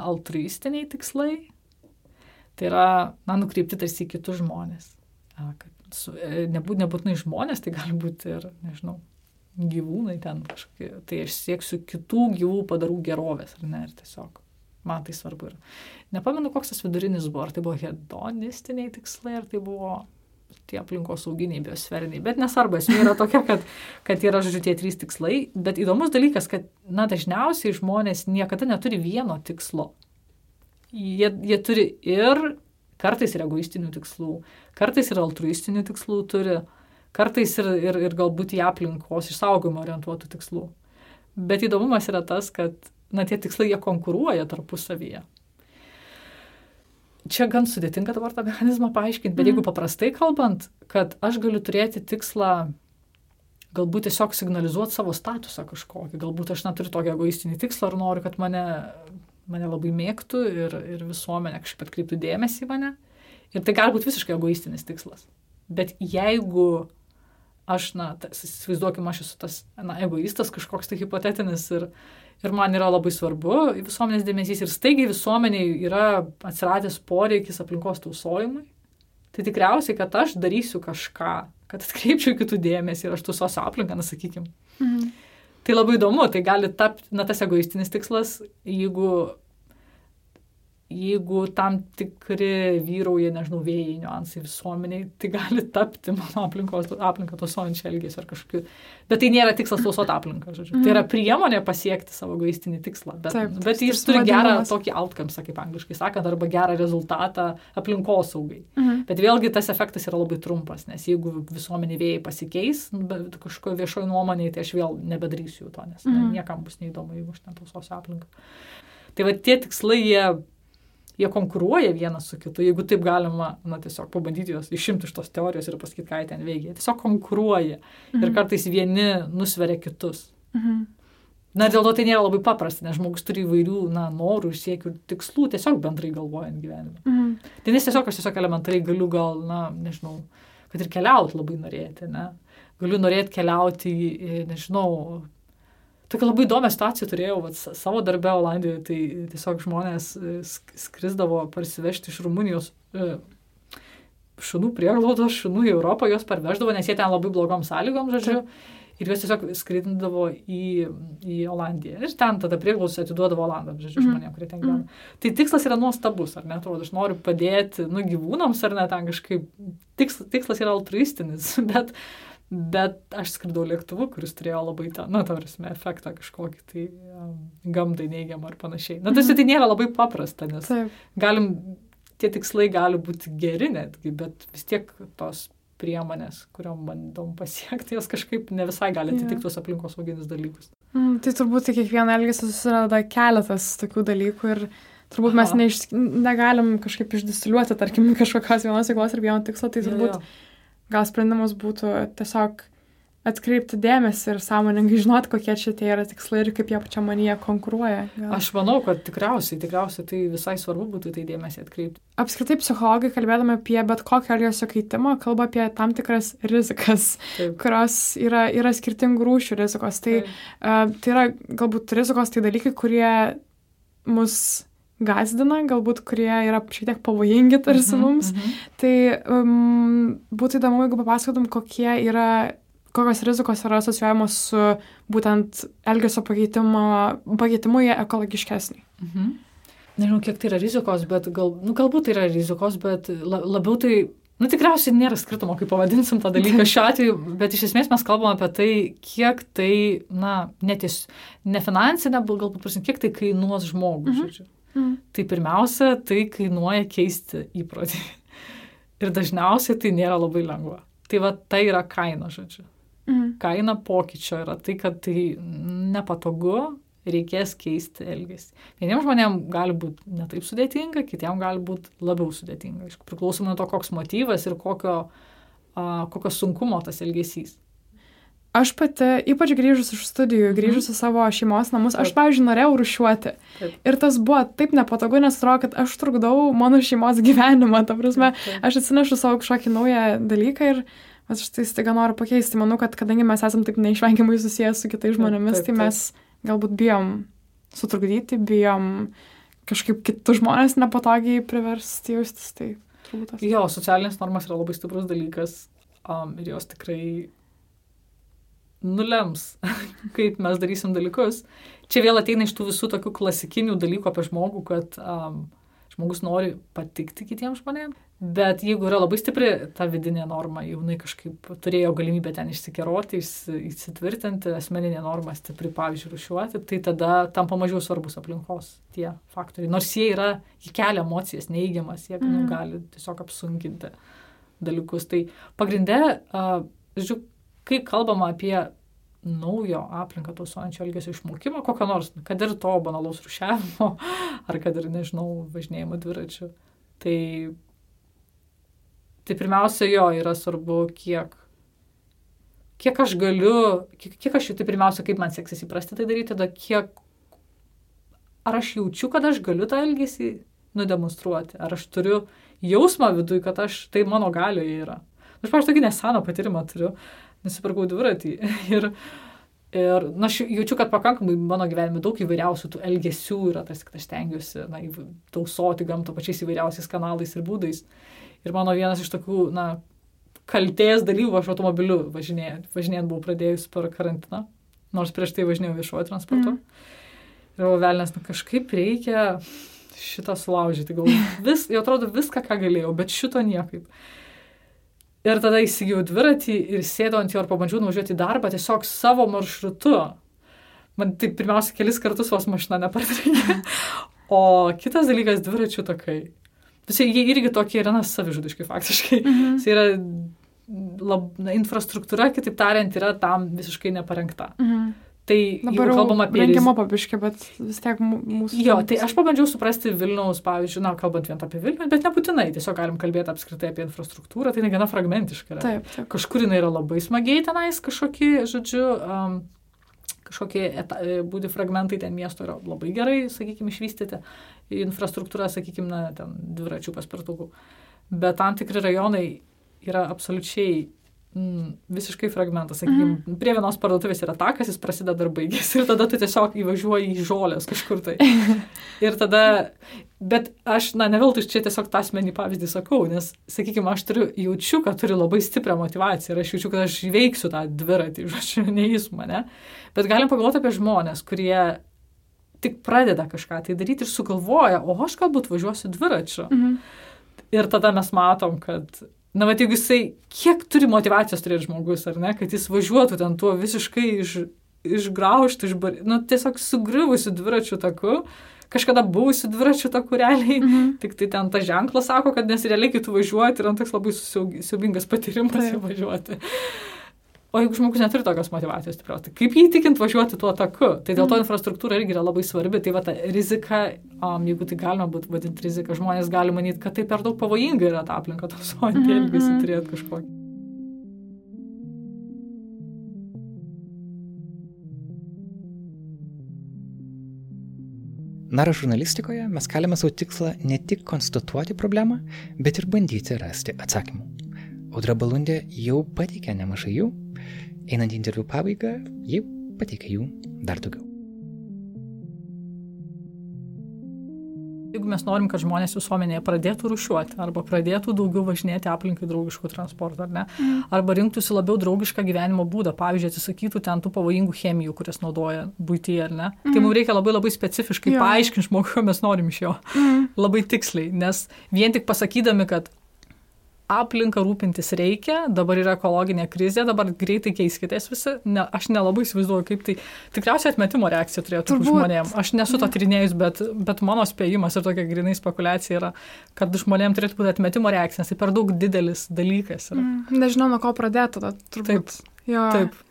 altruistiniai tikslai. Tai yra, na, nukreipti tarsi į kitus žmonės. A, kad su, e, nebūt, nebūtinai žmonės, tai gali būti ir, nežinau, gyvūnai ten kažkokie, tai aš sieksiu kitų gyvų padarų gerovės, ar ne, ir tiesiog man tai svarbu. Ir nepamenu, koks tas vidurinis buvo, ar tai buvo hedonistiniai tikslai, ar tai buvo tie aplinkos sauginiai, biosferiniai, bet nesvarbu, esmė yra tokia, kad, kad yra, žodžiu, tie trys tikslai, bet įdomus dalykas, kad, na, dažniausiai žmonės niekada neturi vieno tikslo. Jie, jie turi ir kartais ir egoistinių tikslų, kartais ir altruistinių tikslų turi, uh, kartais ir, ir, ir galbūt į aplinkos išsaugojimą orientuotų tikslų. Bet įdomumas yra tas, kad na, tie tikslai jie konkuruoja tarpusavyje. Čia gan sudėtinga dabar tą mechanizmą paaiškinti, bet mm. jeigu paprastai kalbant, kad aš galiu turėti tikslą galbūt tiesiog signalizuoti savo statusą kažkokį, galbūt aš neturiu tokį egoistinį tikslą ar noriu, kad mane, mane labai mėgtų ir, ir visuomenė kažkaip atkreiptų dėmesį į mane. Ir tai gali būti visiškai egoistinis tikslas. Bet jeigu aš, na, įsivaizduokime, aš esu tas, na, egoistas kažkoks tai hipotetinis ir, ir man yra labai svarbu visuomenės dėmesys ir staigiai visuomeniai yra atsiradęs poreikis aplinkos tausojimui, tai tikriausiai, kad aš darysiu kažką, kad atkreipčiau kitų dėmesį ir aš tausosiu aplinką, na, sakykim. Mhm. Tai labai įdomu, tai gali tapti, na, tas egoistinis tikslas, jeigu jeigu tam tikri vyrauja, nežinau, vėjai niuansai visuomeniai, tai gali tapti mano aplinkos, aplinką tausojančią elgesį ar kažkokiu. Bet tai nėra tikslas tausoti aplinką, žodžiu. Mm. Tai yra mhm. priemonė pasiekti savo gaistinį tikslą. Bet, Taip, bet jis turi gerą tokį outcome, kaip angliškai sakant, arba gerą rezultatą aplinkosaugai. Mm. Bet vėlgi tas efektas yra labai trumpas, nes jeigu visuomenė vėjai pasikeis, nu, kažkokio viešojo nuomonėje, tai aš vėl nebedarysiu to, nes mm. niekam bus neįdomu, jeigu aš netausosiu aplinką. Tai va tie tikslai, jie jie konkuruoja vienas su kitu, jeigu taip galima, na, tiesiog pabandyti juos išimti iš tos teorijos ir pasakyti, ką jie ten veikia. Jie tiesiog konkuruoja mhm. ir kartais vieni nusveria kitus. Mhm. Na, dėl to tai nėra labai paprasta, nes žmogus turi įvairių, na, norų, siekių ir tikslų, tiesiog bendrai galvojant gyvenime. Mhm. Tai nes tiesiog aš tiesiog elementariai galiu gal, na, nežinau, kad ir keliauti labai norėti, ne? Galiu norėti keliauti nežinau, Tokia labai įdomią situaciją turėjau vat, savo darbę Olandijoje, tai tiesiog žmonės e, skrisdavo parsivežti iš Rumunijos e, šunų prieglaudos, šunų į Europą, juos parveždavo, nes jie ten labai blogom sąlygom, žodžiu. Ir juos tiesiog skraidindavo į, į Olandiją. Ir ten tada prieglaudos atiduodavo Olandams, žodžiu, mm. žmonėms, kurie ten gyvena. Mm. Tai tikslas yra nuostabus, ar ne? Atrodo, aš noriu padėti, nu, gyvūnams, ar ne, ten kažkaip. Tikslas, tikslas yra altruistinis, bet Bet aš skridau lėktuvu, kuris turėjo labai tą, na, tarsi, efektą kažkokį tai um, gamtai neigiamą ar panašiai. Na, tarsi tai nėra labai paprasta, nes Taip. galim, tie tikslai gali būti geri netgi, bet vis tiek tos priemonės, kuriuom bandom pasiekti, jos kažkaip ne visai gali atitikti tos aplinkos sauginius dalykus. Mm, tai turbūt kiekvieną elgesį susirada keletas tokių dalykų ir turbūt mes neiš, negalim kažkaip išdistiliuoti, tarkim, kažkokios vienos veiklos ir vieno tikslo, tai turbūt... Jo, jo gal sprendimas būtų tiesiog atkreipti dėmesį ir sąmoningai žinoti, kokie čia tie yra tikslai ir kaip jie pačia manyje konkuruoja. Gal. Aš manau, kad tikriausiai, tikriausiai tai visai svarbu būtų tai dėmesį atkreipti. Apskritai psichologai, kalbėdami apie bet kokio elgesio keitimą, kalba apie tam tikras rizikas, Taip. kurios yra, yra skirtingų rūšių rizikos. Tai, uh, tai yra galbūt rizikos tai dalykai, kurie mus gazdina, galbūt kurie yra šiek tiek pavojingi tarsi -hmm, mums. Mm -hmm. Tai um, būtų įdomu, jeigu papasakotum, kokie yra, kokios rizikos yra asocijuojamos su būtent elgesio pakeitimu į ekologiškesnį. -hmm. Nežinau, kiek tai yra rizikos, bet gal, nu, galbūt tai yra rizikos, bet la, labiau tai Nu, tikriausiai nėra skirtumo, kaip pavadinsim tą dalyką šiuo atveju, bet iš esmės mes kalbame apie tai, kiek tai, na, neties, ne finansinė, galbūt, prasim, kiek tai kainuos žmogui, mhm. žodžiu. Mm. Tai pirmiausia, tai kainuoja keisti įprotį. Ir dažniausiai tai nėra labai lengva. Tai va tai yra kaina, žodžiu. Mm. Kaina pokyčio yra tai, kad tai nepatogu, reikės keisti elgesį. Vieniems žmonėms gali būti netaip sudėtinga, kitiems gali būti labiau sudėtinga. Priklausomai nuo to, koks motyvas ir kokio, uh, kokio sunkumo tas elgesys. Aš pati, ypač grįžus iš studijų, mhm. grįžus į savo šeimos namus, aš, pavyzdžiui, norėjau rušiuoti. Taip. Ir tas buvo taip nepatogu, nes atrodo, kad aš trukdau mano šeimos gyvenimą. Ta prasme, aš atsinešu savo kažkokį naują dalyką ir aš tai staiga noriu pakeisti. Manau, kad kadangi mes esame taip neišvengiamai susijęs su kitais žmonėmis, taip, taip, taip. tai mes galbūt bijom sutrukdyti, bijom kažkaip kitus žmonės nepatogiai priversti jaustis. Tai turbūt tas. Jo, socialinės normas yra labai stiprus dalykas um, ir jos tikrai nulems, kaip mes darysim dalykus. Čia vėl ateina iš tų visų tokių klasikinių dalykų apie žmogų, kad um, žmogus nori patikti kitiems žmonėms, bet jeigu yra labai stipri ta vidinė norma, jaunai kažkaip turėjo galimybę ten išsikeroti, įsitvirtinti, asmeninė norma stipri, pavyzdžiui, rušiuoti, tai tada tampa mažiau svarbus aplinkos tie faktoriai. Nors jie yra, jie kelia emocijas neigiamas, jie mm. gali tiesiog apsunkinti dalykus. Tai pagrindė, uh, žiūrėk, kai kalbama apie naujo aplinką tausojančio elgesio išmokimą, kokio nors, kad ir to banalaus rušiavimo, ar kad ir, nežinau, važinėjimo dviračiu. Tai, tai pirmiausia, jo yra svarbu, kiek, kiek aš galiu, kiek, kiek aš, tai pirmiausia, kaip man seksis įprasti tai daryti, tada kiek, ar aš jaučiu, kad aš galiu tą elgesį nudemonstruoti, ar aš turiu jausmą viduje, kad aš, tai mano galioje yra. Aš, pavyzdžiui, tokį neseną patyrimą turiu, nusipirkau dviratį ir, ir na, aš jaučiu, kad pakankamai mano gyvenime daug įvairiausių tų elgesių yra, tas, kad aš stengiuosi na, tausoti gamtą pačiais įvairiausiais kanalais ir būdais. Ir mano vienas iš tokių, na, kalties dalyvų aš automobiliu važinėjant, važinėjant buvau pradėjus per karantiną, nors prieš tai važinėjau viešuoju transportu. Mm. Ir velnės, nu kažkaip reikia šitą sulaužyti, gal vis, jau atrodo viską, ką galėjau, bet šito niekaip. Ir tada įsigijau dviratį ir sėdau ant jo ir pabandžiau nuvažiuoti į darbą tiesiog savo maršrutu. Man tai pirmiausia kelis kartus vos mašina nepardrėkė. O kitas dalykas - dviračių takai. Visi jie irgi tokie yra, na, savižudiški faktiškai. Mhm. Tai yra lab, na, infrastruktūra, kitaip tariant, yra tam visiškai neparengta. Mhm. Tai dabar kalbam apie... Rengimo pabiškį, bet vis tiek mūsų... Jo, tai aš pabandžiau suprasti Vilniaus, pavyzdžiui, na, kalbant vien apie Vilnių, bet nebūtinai, tiesiog galim kalbėti apskritai apie infrastruktūrą, tai negana fragmentiška. Yra. Taip, taip. Kažkur jinai yra labai smagiai tenais, kažkokie, žodžiu, um, kažkokie eta, e, būdi fragmentai ten miesto yra labai gerai, sakykime, išvystyti, infrastruktūra, sakykime, na, ten dviračių paspirtukų. Bet tam tikri rajonai yra absoliučiai mm, visiškai fragmentas. Sakykime, mm. prie vienos parduotuvės yra takas, jis prasideda ir baigėsi. Ir tada tu tiesiog įvažiuoji į žolės kažkur tai. ir tada, bet aš, na, ne veltui čia tiesiog tą asmenį pavyzdį sakau, nes, sakykime, aš turiu, jaučiu, kad turiu labai stiprią motivaciją ir aš jaučiu, kad aš veiksiu tą dviratį, žodžiu, ne jis mane. Bet galim pagalvoti apie žmonės, kurie tik pradeda kažką tai daryti ir sugalvoja, o aš galbūt važiuosiu dviračiu. -hmm. Ir tada mes matom, kad Na, bet jeigu jisai, kiek turi motivacijos turėti žmogus, ar ne, kad jis važiuotų ten tuo visiškai iš, išgraužtų, išbar... nu, tiesiog sugriuvusiu dviračių taku, kažkada buvusiu dviračių taku realiai, mm -hmm. tik tai ten ta ženkla sako, kad nes realiai, kai tu važiuoji, tai yra toks labai siaubingas patyrimas važiuoti. O jeigu žmogus neturi tokios motivacijos stiprios, tai kaip jį įtikinti važiuoti tuo taku? Tai dėl to mhm. infrastruktūra irgi yra labai svarbi. Tai va ta rizika, um, jeigu tai galima būtų vadinti rizika, žmonės gali manyti, kad tai per daug pavojinga yra ta aplinka, tos mm -hmm. elgesį turėti kažkokį. Naro žurnalistikoje mes keliame savo tikslą ne tik konstatuoti problemą, bet ir bandyti rasti atsakymų. Audra Balundė jau pateikė nemažai jų, einant į interviu pabaigą, ji pateikė jų dar daugiau. Jeigu mes norim, kad žmonės visuomenėje pradėtų rušiuoti arba pradėtų daugiau važinėti aplinkai draugiškų transportų, ar ne, mm. arba rinktųsi labiau draugišką gyvenimo būdą, pavyzdžiui, atsisakytų ten tų pavojingų chemijų, kurias naudoja būtyje, ar ne, mm. tai mums reikia labai labai specifiškai jo. paaiškinti žmogui, ko mes norim iš jo. Mm. Labai tiksliai, nes vien tik pasakydami, kad aplinką rūpintis reikia, dabar yra ekologinė krizė, dabar greitai keiskitės visi. Ne, aš nelabai įsivaizduoju, kaip tai tikriausiai atmetimo reakcija turėtų būti žmonėm. Aš nesu to tyrinėjus, bet, bet mano spėjimas ir tokia grinai spekulacija yra, kad žmonėm turėtų būti atmetimo reakcija, nes tai per daug didelis dalykas. Yra. Mm, nežinau, nuo ko pradėti turbūt. Taip. Jo. Taip.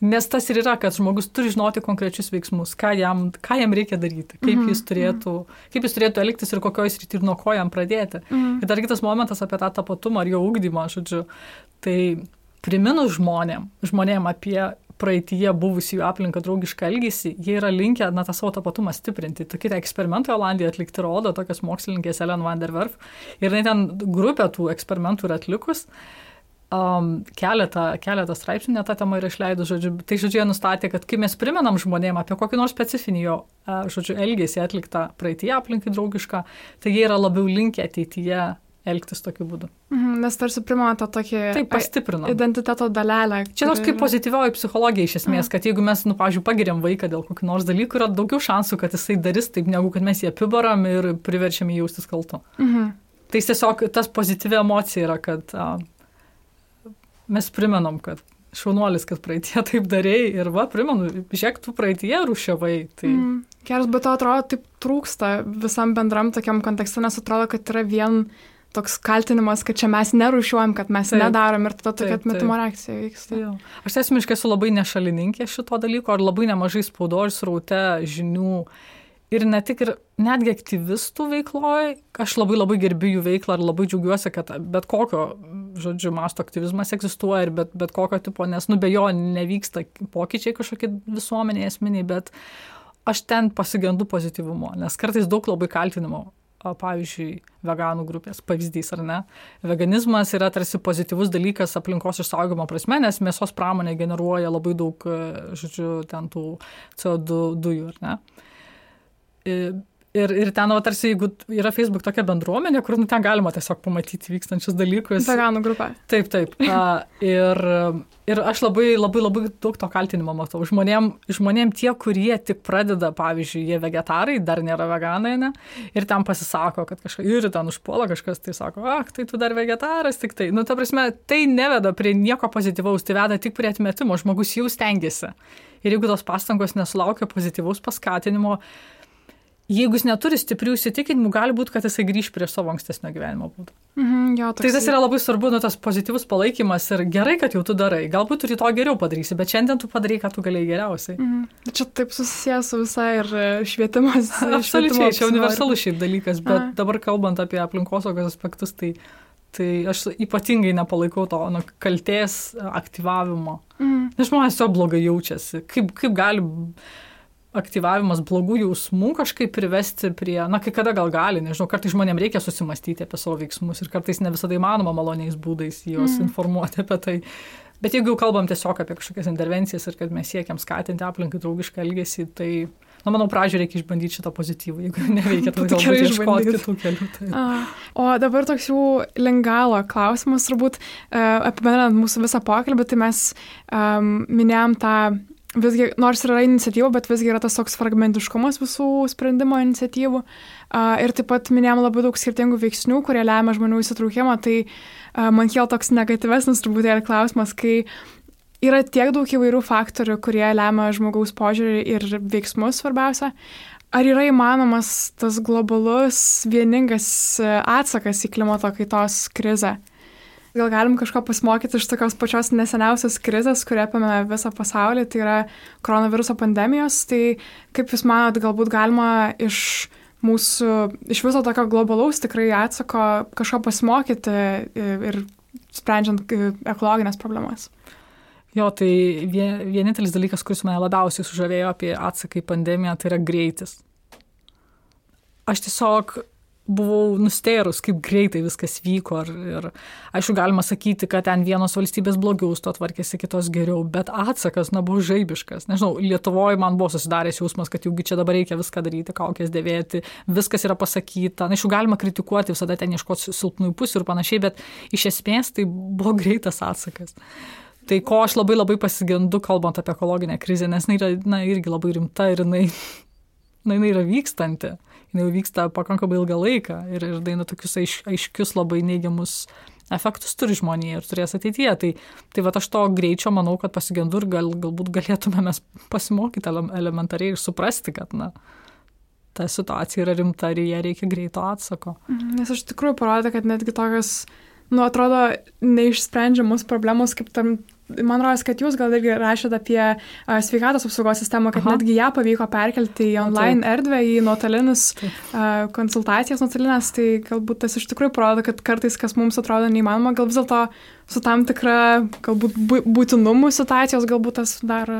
Nes tas ir yra, kad žmogus turi žinoti konkrečius veiksmus, ką jam, ką jam reikia daryti, kaip, mm -hmm. jis turėtų, kaip jis turėtų elgtis ir kokioje srityje ir nuo ko jam pradėti. Mm -hmm. Ir dar kitas momentas apie tą tapatumą ar jo ugdymą, žodžiu. Tai priminus žmonėm, žmonėm apie praeitie buvusi jų aplinką draugišką elgesį, jie yra linkę na, tą savo tapatumą stiprinti. Tokie eksperimentai Olandijoje atlikti rodo, tokios mokslininkės Ellen van der Werf. Ir ten grupė tų eksperimentų yra atlikus um, keletą, keletą straipsnių net tą temą yra išleidus, žodžiu, tai žodžiu, jie nustatė, kad kai mes primenam žmonėm apie kokį nors specifinį jo, žodžiu, elgesį atliktą praeitie aplinkai draugišką, tai jie yra labiau linkę ateityje elgtis tokiu būdu. Mhm, nes tarsi primena tą tokį Taip, pastiprina. identiteto dalelę. Čia kuri... toks kaip pozityvioji psichologija iš esmės, mhm. kad jeigu mes, nu, pažiūrėjau, pagiriam vaiką dėl kokių nors dalykų, yra daugiau šansų, kad jisai darys taip, negu kad mes jį apibaram ir priverčiam jį jaustis kaltu. Mhm. Tai tiesiog tas pozityvi emocija yra, kad uh, mes primenam, kad šaunuolis, kad praeitie taip darėjai ir va, primenu, žiūrėk, tu praeitie rušiavai. Tai... Mm, geras, bet to atrodo, taip trūksta visam bendram tokiam kontekste, nes atrodo, kad yra vien toks kaltinimas, kad čia mes nerušiuojam, kad mes taip, nedarom ir tada tokia atmetimo reakcija vyksta. Jau. Aš esmiškai esu labai nešalininkė šito dalyko ir labai nemažai spaudos sraute žinių. Ir ne tik ir netgi aktyvistų veikloje, aš labai labai gerbiu jų veiklą ir labai džiaugiuosi, kad bet kokio, žodžiu, masto aktyvizmas egzistuoja ir bet, bet kokio tipo, nes nu be jo nevyksta pokyčiai kažkokie visuomenėje esminiai, bet aš ten pasigendu pozityvumo, nes kartais daug labai kaltinimo pavyzdžiui, veganų grupės pavyzdys, ar ne? Veganizmas yra tarsi pozityvus dalykas aplinkos išsaugimo prasme, nes mėsos pramonė generuoja labai daug, žodžiu, ten tų CO2 dujų, ar ne? Ir, ir ten, o tarsi, jeigu yra Facebook tokia bendruomenė, kur nu, ten galima tiesiog pamatyti vykstančius dalykus. Veganų grupė. Taip, taip. A, ir, ir aš labai, labai, labai daug to kaltinimo matau. Žmonėm, žmonėm tie, kurie tik pradeda, pavyzdžiui, jie vegetarai, dar nėra veganai, ne? Ir ten pasisako, kad kažkas, ir ten užpuola kažkas, tai sako, ak, tai tu dar vegetaras, tik tai. Nu, ta prasme, tai neveda prie nieko pozityvaus, tai veda tik prie atmetimo, žmogus jau stengiasi. Ir jeigu tos pastangos nesulaukia pozityvaus paskatinimo, jeigu jis neturi stiprių įsitikinimų, gali būti, kad jisai grįž prie savo ankstesnio gyvenimo būdo. Mhm, jo, tai tas yra labai svarbu, nu, tas pozityvus palaikymas ir gerai, kad jau tu darai. Galbūt rytoj geriau padarysi, bet šiandien tu padarai, ką tu galėjai geriausiai. Mhm. Čia taip susijęs su visai ir e, švietimas. Absoliučiai, čia universalus šiaip dalykas, bet Aha. dabar kalbant apie aplinkosaugos aspektus, tai, tai aš ypatingai nepalaikau to nu, kalties aktyvavimo. Mhm. Nes žmonės jo blogai jaučiasi. Kaip, kaip gali aktyvavimas blogų jausmų kažkaip privesti prie, na, kai kada gal gali, nežinau, kartais žmonėms reikia susimastyti apie savo veiksmus ir kartais ne visada įmanoma maloniais būdais juos mm. informuoti apie tai. Bet jeigu jau kalbam tiesiog apie kažkokias intervencijas ir kad mes siekiam skatinti aplinkai draugišką elgesį, tai, na, manau, pradžioje reikia išbandyti šitą pozityvą. Jeigu neveikia, tai galbūt ieškoti kitų kelių. Tai. A, o dabar toks jau lengalo klausimas, turbūt uh, apibendrinant mūsų visą pokalbį, tai mes um, minėjom tą visgi, nors yra iniciatyva, bet visgi yra tas toks fragmentiškumas visų sprendimo iniciatyvų. Uh, ir taip pat minėjom labai daug skirtingų veiksnių, kurie lemia žmonių įsitraukimą. Tai uh, man kėl toks negatyvesnis truputėlį klausimas, kai yra tiek daug įvairių faktorių, kurie lemia žmogaus požiūrį ir veiksmus svarbiausia. Ar yra įmanomas tas globalus vieningas atsakas į klimato kaitos krizę? Gal galim kažko pasimokyti iš tokios pačios neseniausios krizės, kurie apėmė visą pasaulį, tai yra koronaviruso pandemijos. Tai kaip Jūs manot, galbūt galima iš mūsų, iš viso tokio globalaus tikrai atsako kažko pasimokyti ir sprendžiant ekologinės problemas? Jo, tai vienintelis dalykas, kuris mane labiausiai sužavėjo apie atsaką į pandemiją, tai yra greitis. Aš tiesiog buvau nustėrus, kaip greitai viskas vyko. Ir, ir aišku, galima sakyti, kad ten vienos valstybės blogiau su to tvarkėsi, kitos geriau, bet atsakas, na, buvo žaibiškas. Nežinau, Lietuvoje man buvo susidaręs jausmas, kad jaugi čia dabar reikia viską daryti, kaukės dėvėti, viskas yra pasakyta. Na, aišku, galima kritikuoti, visada ten ieškoti silpnųjų pusių ir panašiai, bet iš esmės tai buvo greitas atsakas. Tai ko aš labai labai pasigendu, kalbant apie ekologinę krizę, nes jinai yra na, irgi labai rimta ir jinai, na, jinai yra vykstanti jinai jau vyksta pakankamai ilgą laiką ir, ir daina tokius aiš, aiškius labai neigiamus efektus turi žmonėje ir turės ateityje. Tai, tai va aš to greičio manau, kad pasigendu ir gal, galbūt galėtume mes pasimokyti elementariai ir suprasti, kad na, ta situacija yra rimta ir jie reikia greito atsako. Mhm, nes aš tikrųjų parodė, kad netgi tokios, nu, atrodo, neišsprendžiamos problemos kaip tam man rodos, kad jūs gal irgi rašėte apie uh, sveikatos apsaugos sistemą, kad Aha. netgi ją pavyko perkelti į online Taip. erdvę, į nuotolinius uh, konsultacijas nuotolinės, tai galbūt tas iš tikrųjų parodo, kad kartais, kas mums atrodo neįmanoma, gal vis dėlto su tam tikra galbūt būtinumu situacijos, galbūt tas dar,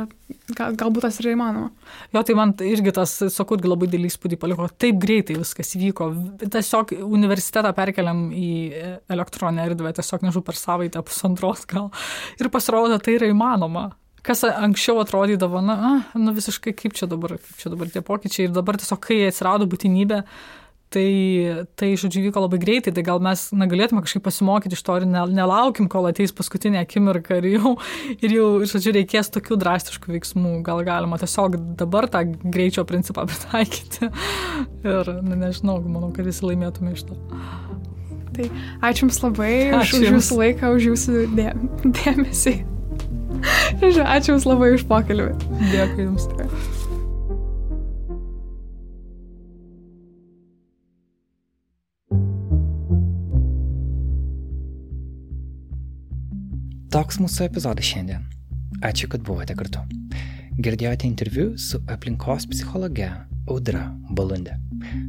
gal, galbūt tas yra įmanoma. Jo, tai man irgi tas, irgi labai didelį įspūdį paliko, taip greitai viskas vyko. Tiesiog universitetą perkeliam į elektroninę erdvę, tiesiog nežinau, per savaitę, pusantros gal. Ir pasirodo, tai yra įmanoma kas anksčiau atrodydavo, na, nu visiškai kaip čia dabar, kaip čia dabar tie pokyčiai ir dabar tiesiog, kai atsirado būtinybė, Tai, tai, žodžiu, vyko labai greitai, tai gal mes negalėtume kažkaip pasimokyti iš to ir nelaukim, kol ateis paskutinė akimirka ir jau, ir jau, žodžiu, reikės tokių drastiškų veiksmų. Gal galima tiesiog dabar tą greičio principą pritaikyti. Ir, ne, nežinau, manau, kad visi laimėtume iš to. Tai ačiū Jums labai ačiū už, už Jūsų laiką, už Jūsų dė, dėmesį. ačiū Jums labai už pokalbį. Dėkui Jums. Tikrai. Toks mūsų epizodas šiandien. Ačiū, kad buvote kartu. Girdėjote interviu su aplinkos psichologe Audra Balundė.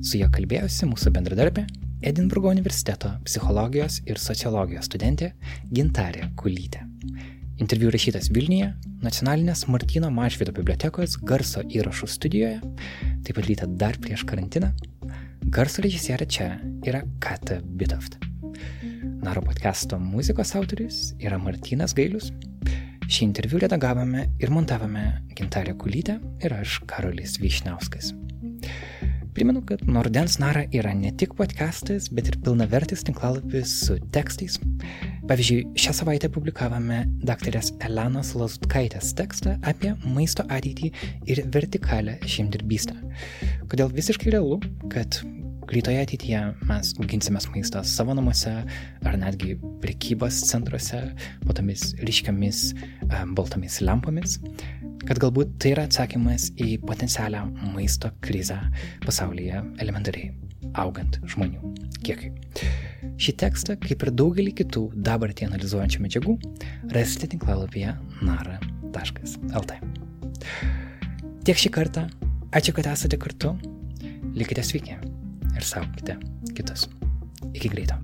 Su ja kalbėjusi mūsų bendradarbė Edinburgo universiteto psichologijos ir sociologijos studentė Gintarė Kulytė. Interviu rašytas Vilniuje, nacionalinės Martino Mažvido bibliotekos garso įrašų studijoje, taip pat lyta dar prieš karantiną. Garso režisierė čia yra Kata Bitoft. Naro podcast'o muzikos autorius yra Martinas Gailius. Šį interviu redagavome ir montavome Gintarė Kulytė ir aš Karolis Vyšniauskas. Primenu, kad Nordens Nara yra ne tik podcastas, bet ir pilnavertis tinklalapis su tekstais. Pavyzdžiui, šią savaitę publikavome daktarės Elenos Lazutkaitės tekstą apie maisto ateitį ir vertikalę žemdirbystę. Kodėl visiškai realu, kad greitoje ateityje mes auginsime maistą savo namuose ar netgi prekybos centruose po tomis ryškiamis baltomis lempomis, kad galbūt tai yra atsakymas į potencialią maisto krizę pasaulyje elementariai augant žmonių kiekiui. Šį tekstą, kaip ir daugelį kitų dabartį analizuojančių medžiagų, rasite tinklalapyje nara.lt. Tiek šį kartą, ačiū, kad esate kartu, likite sveiki ir saugokite kitus. Iki greito.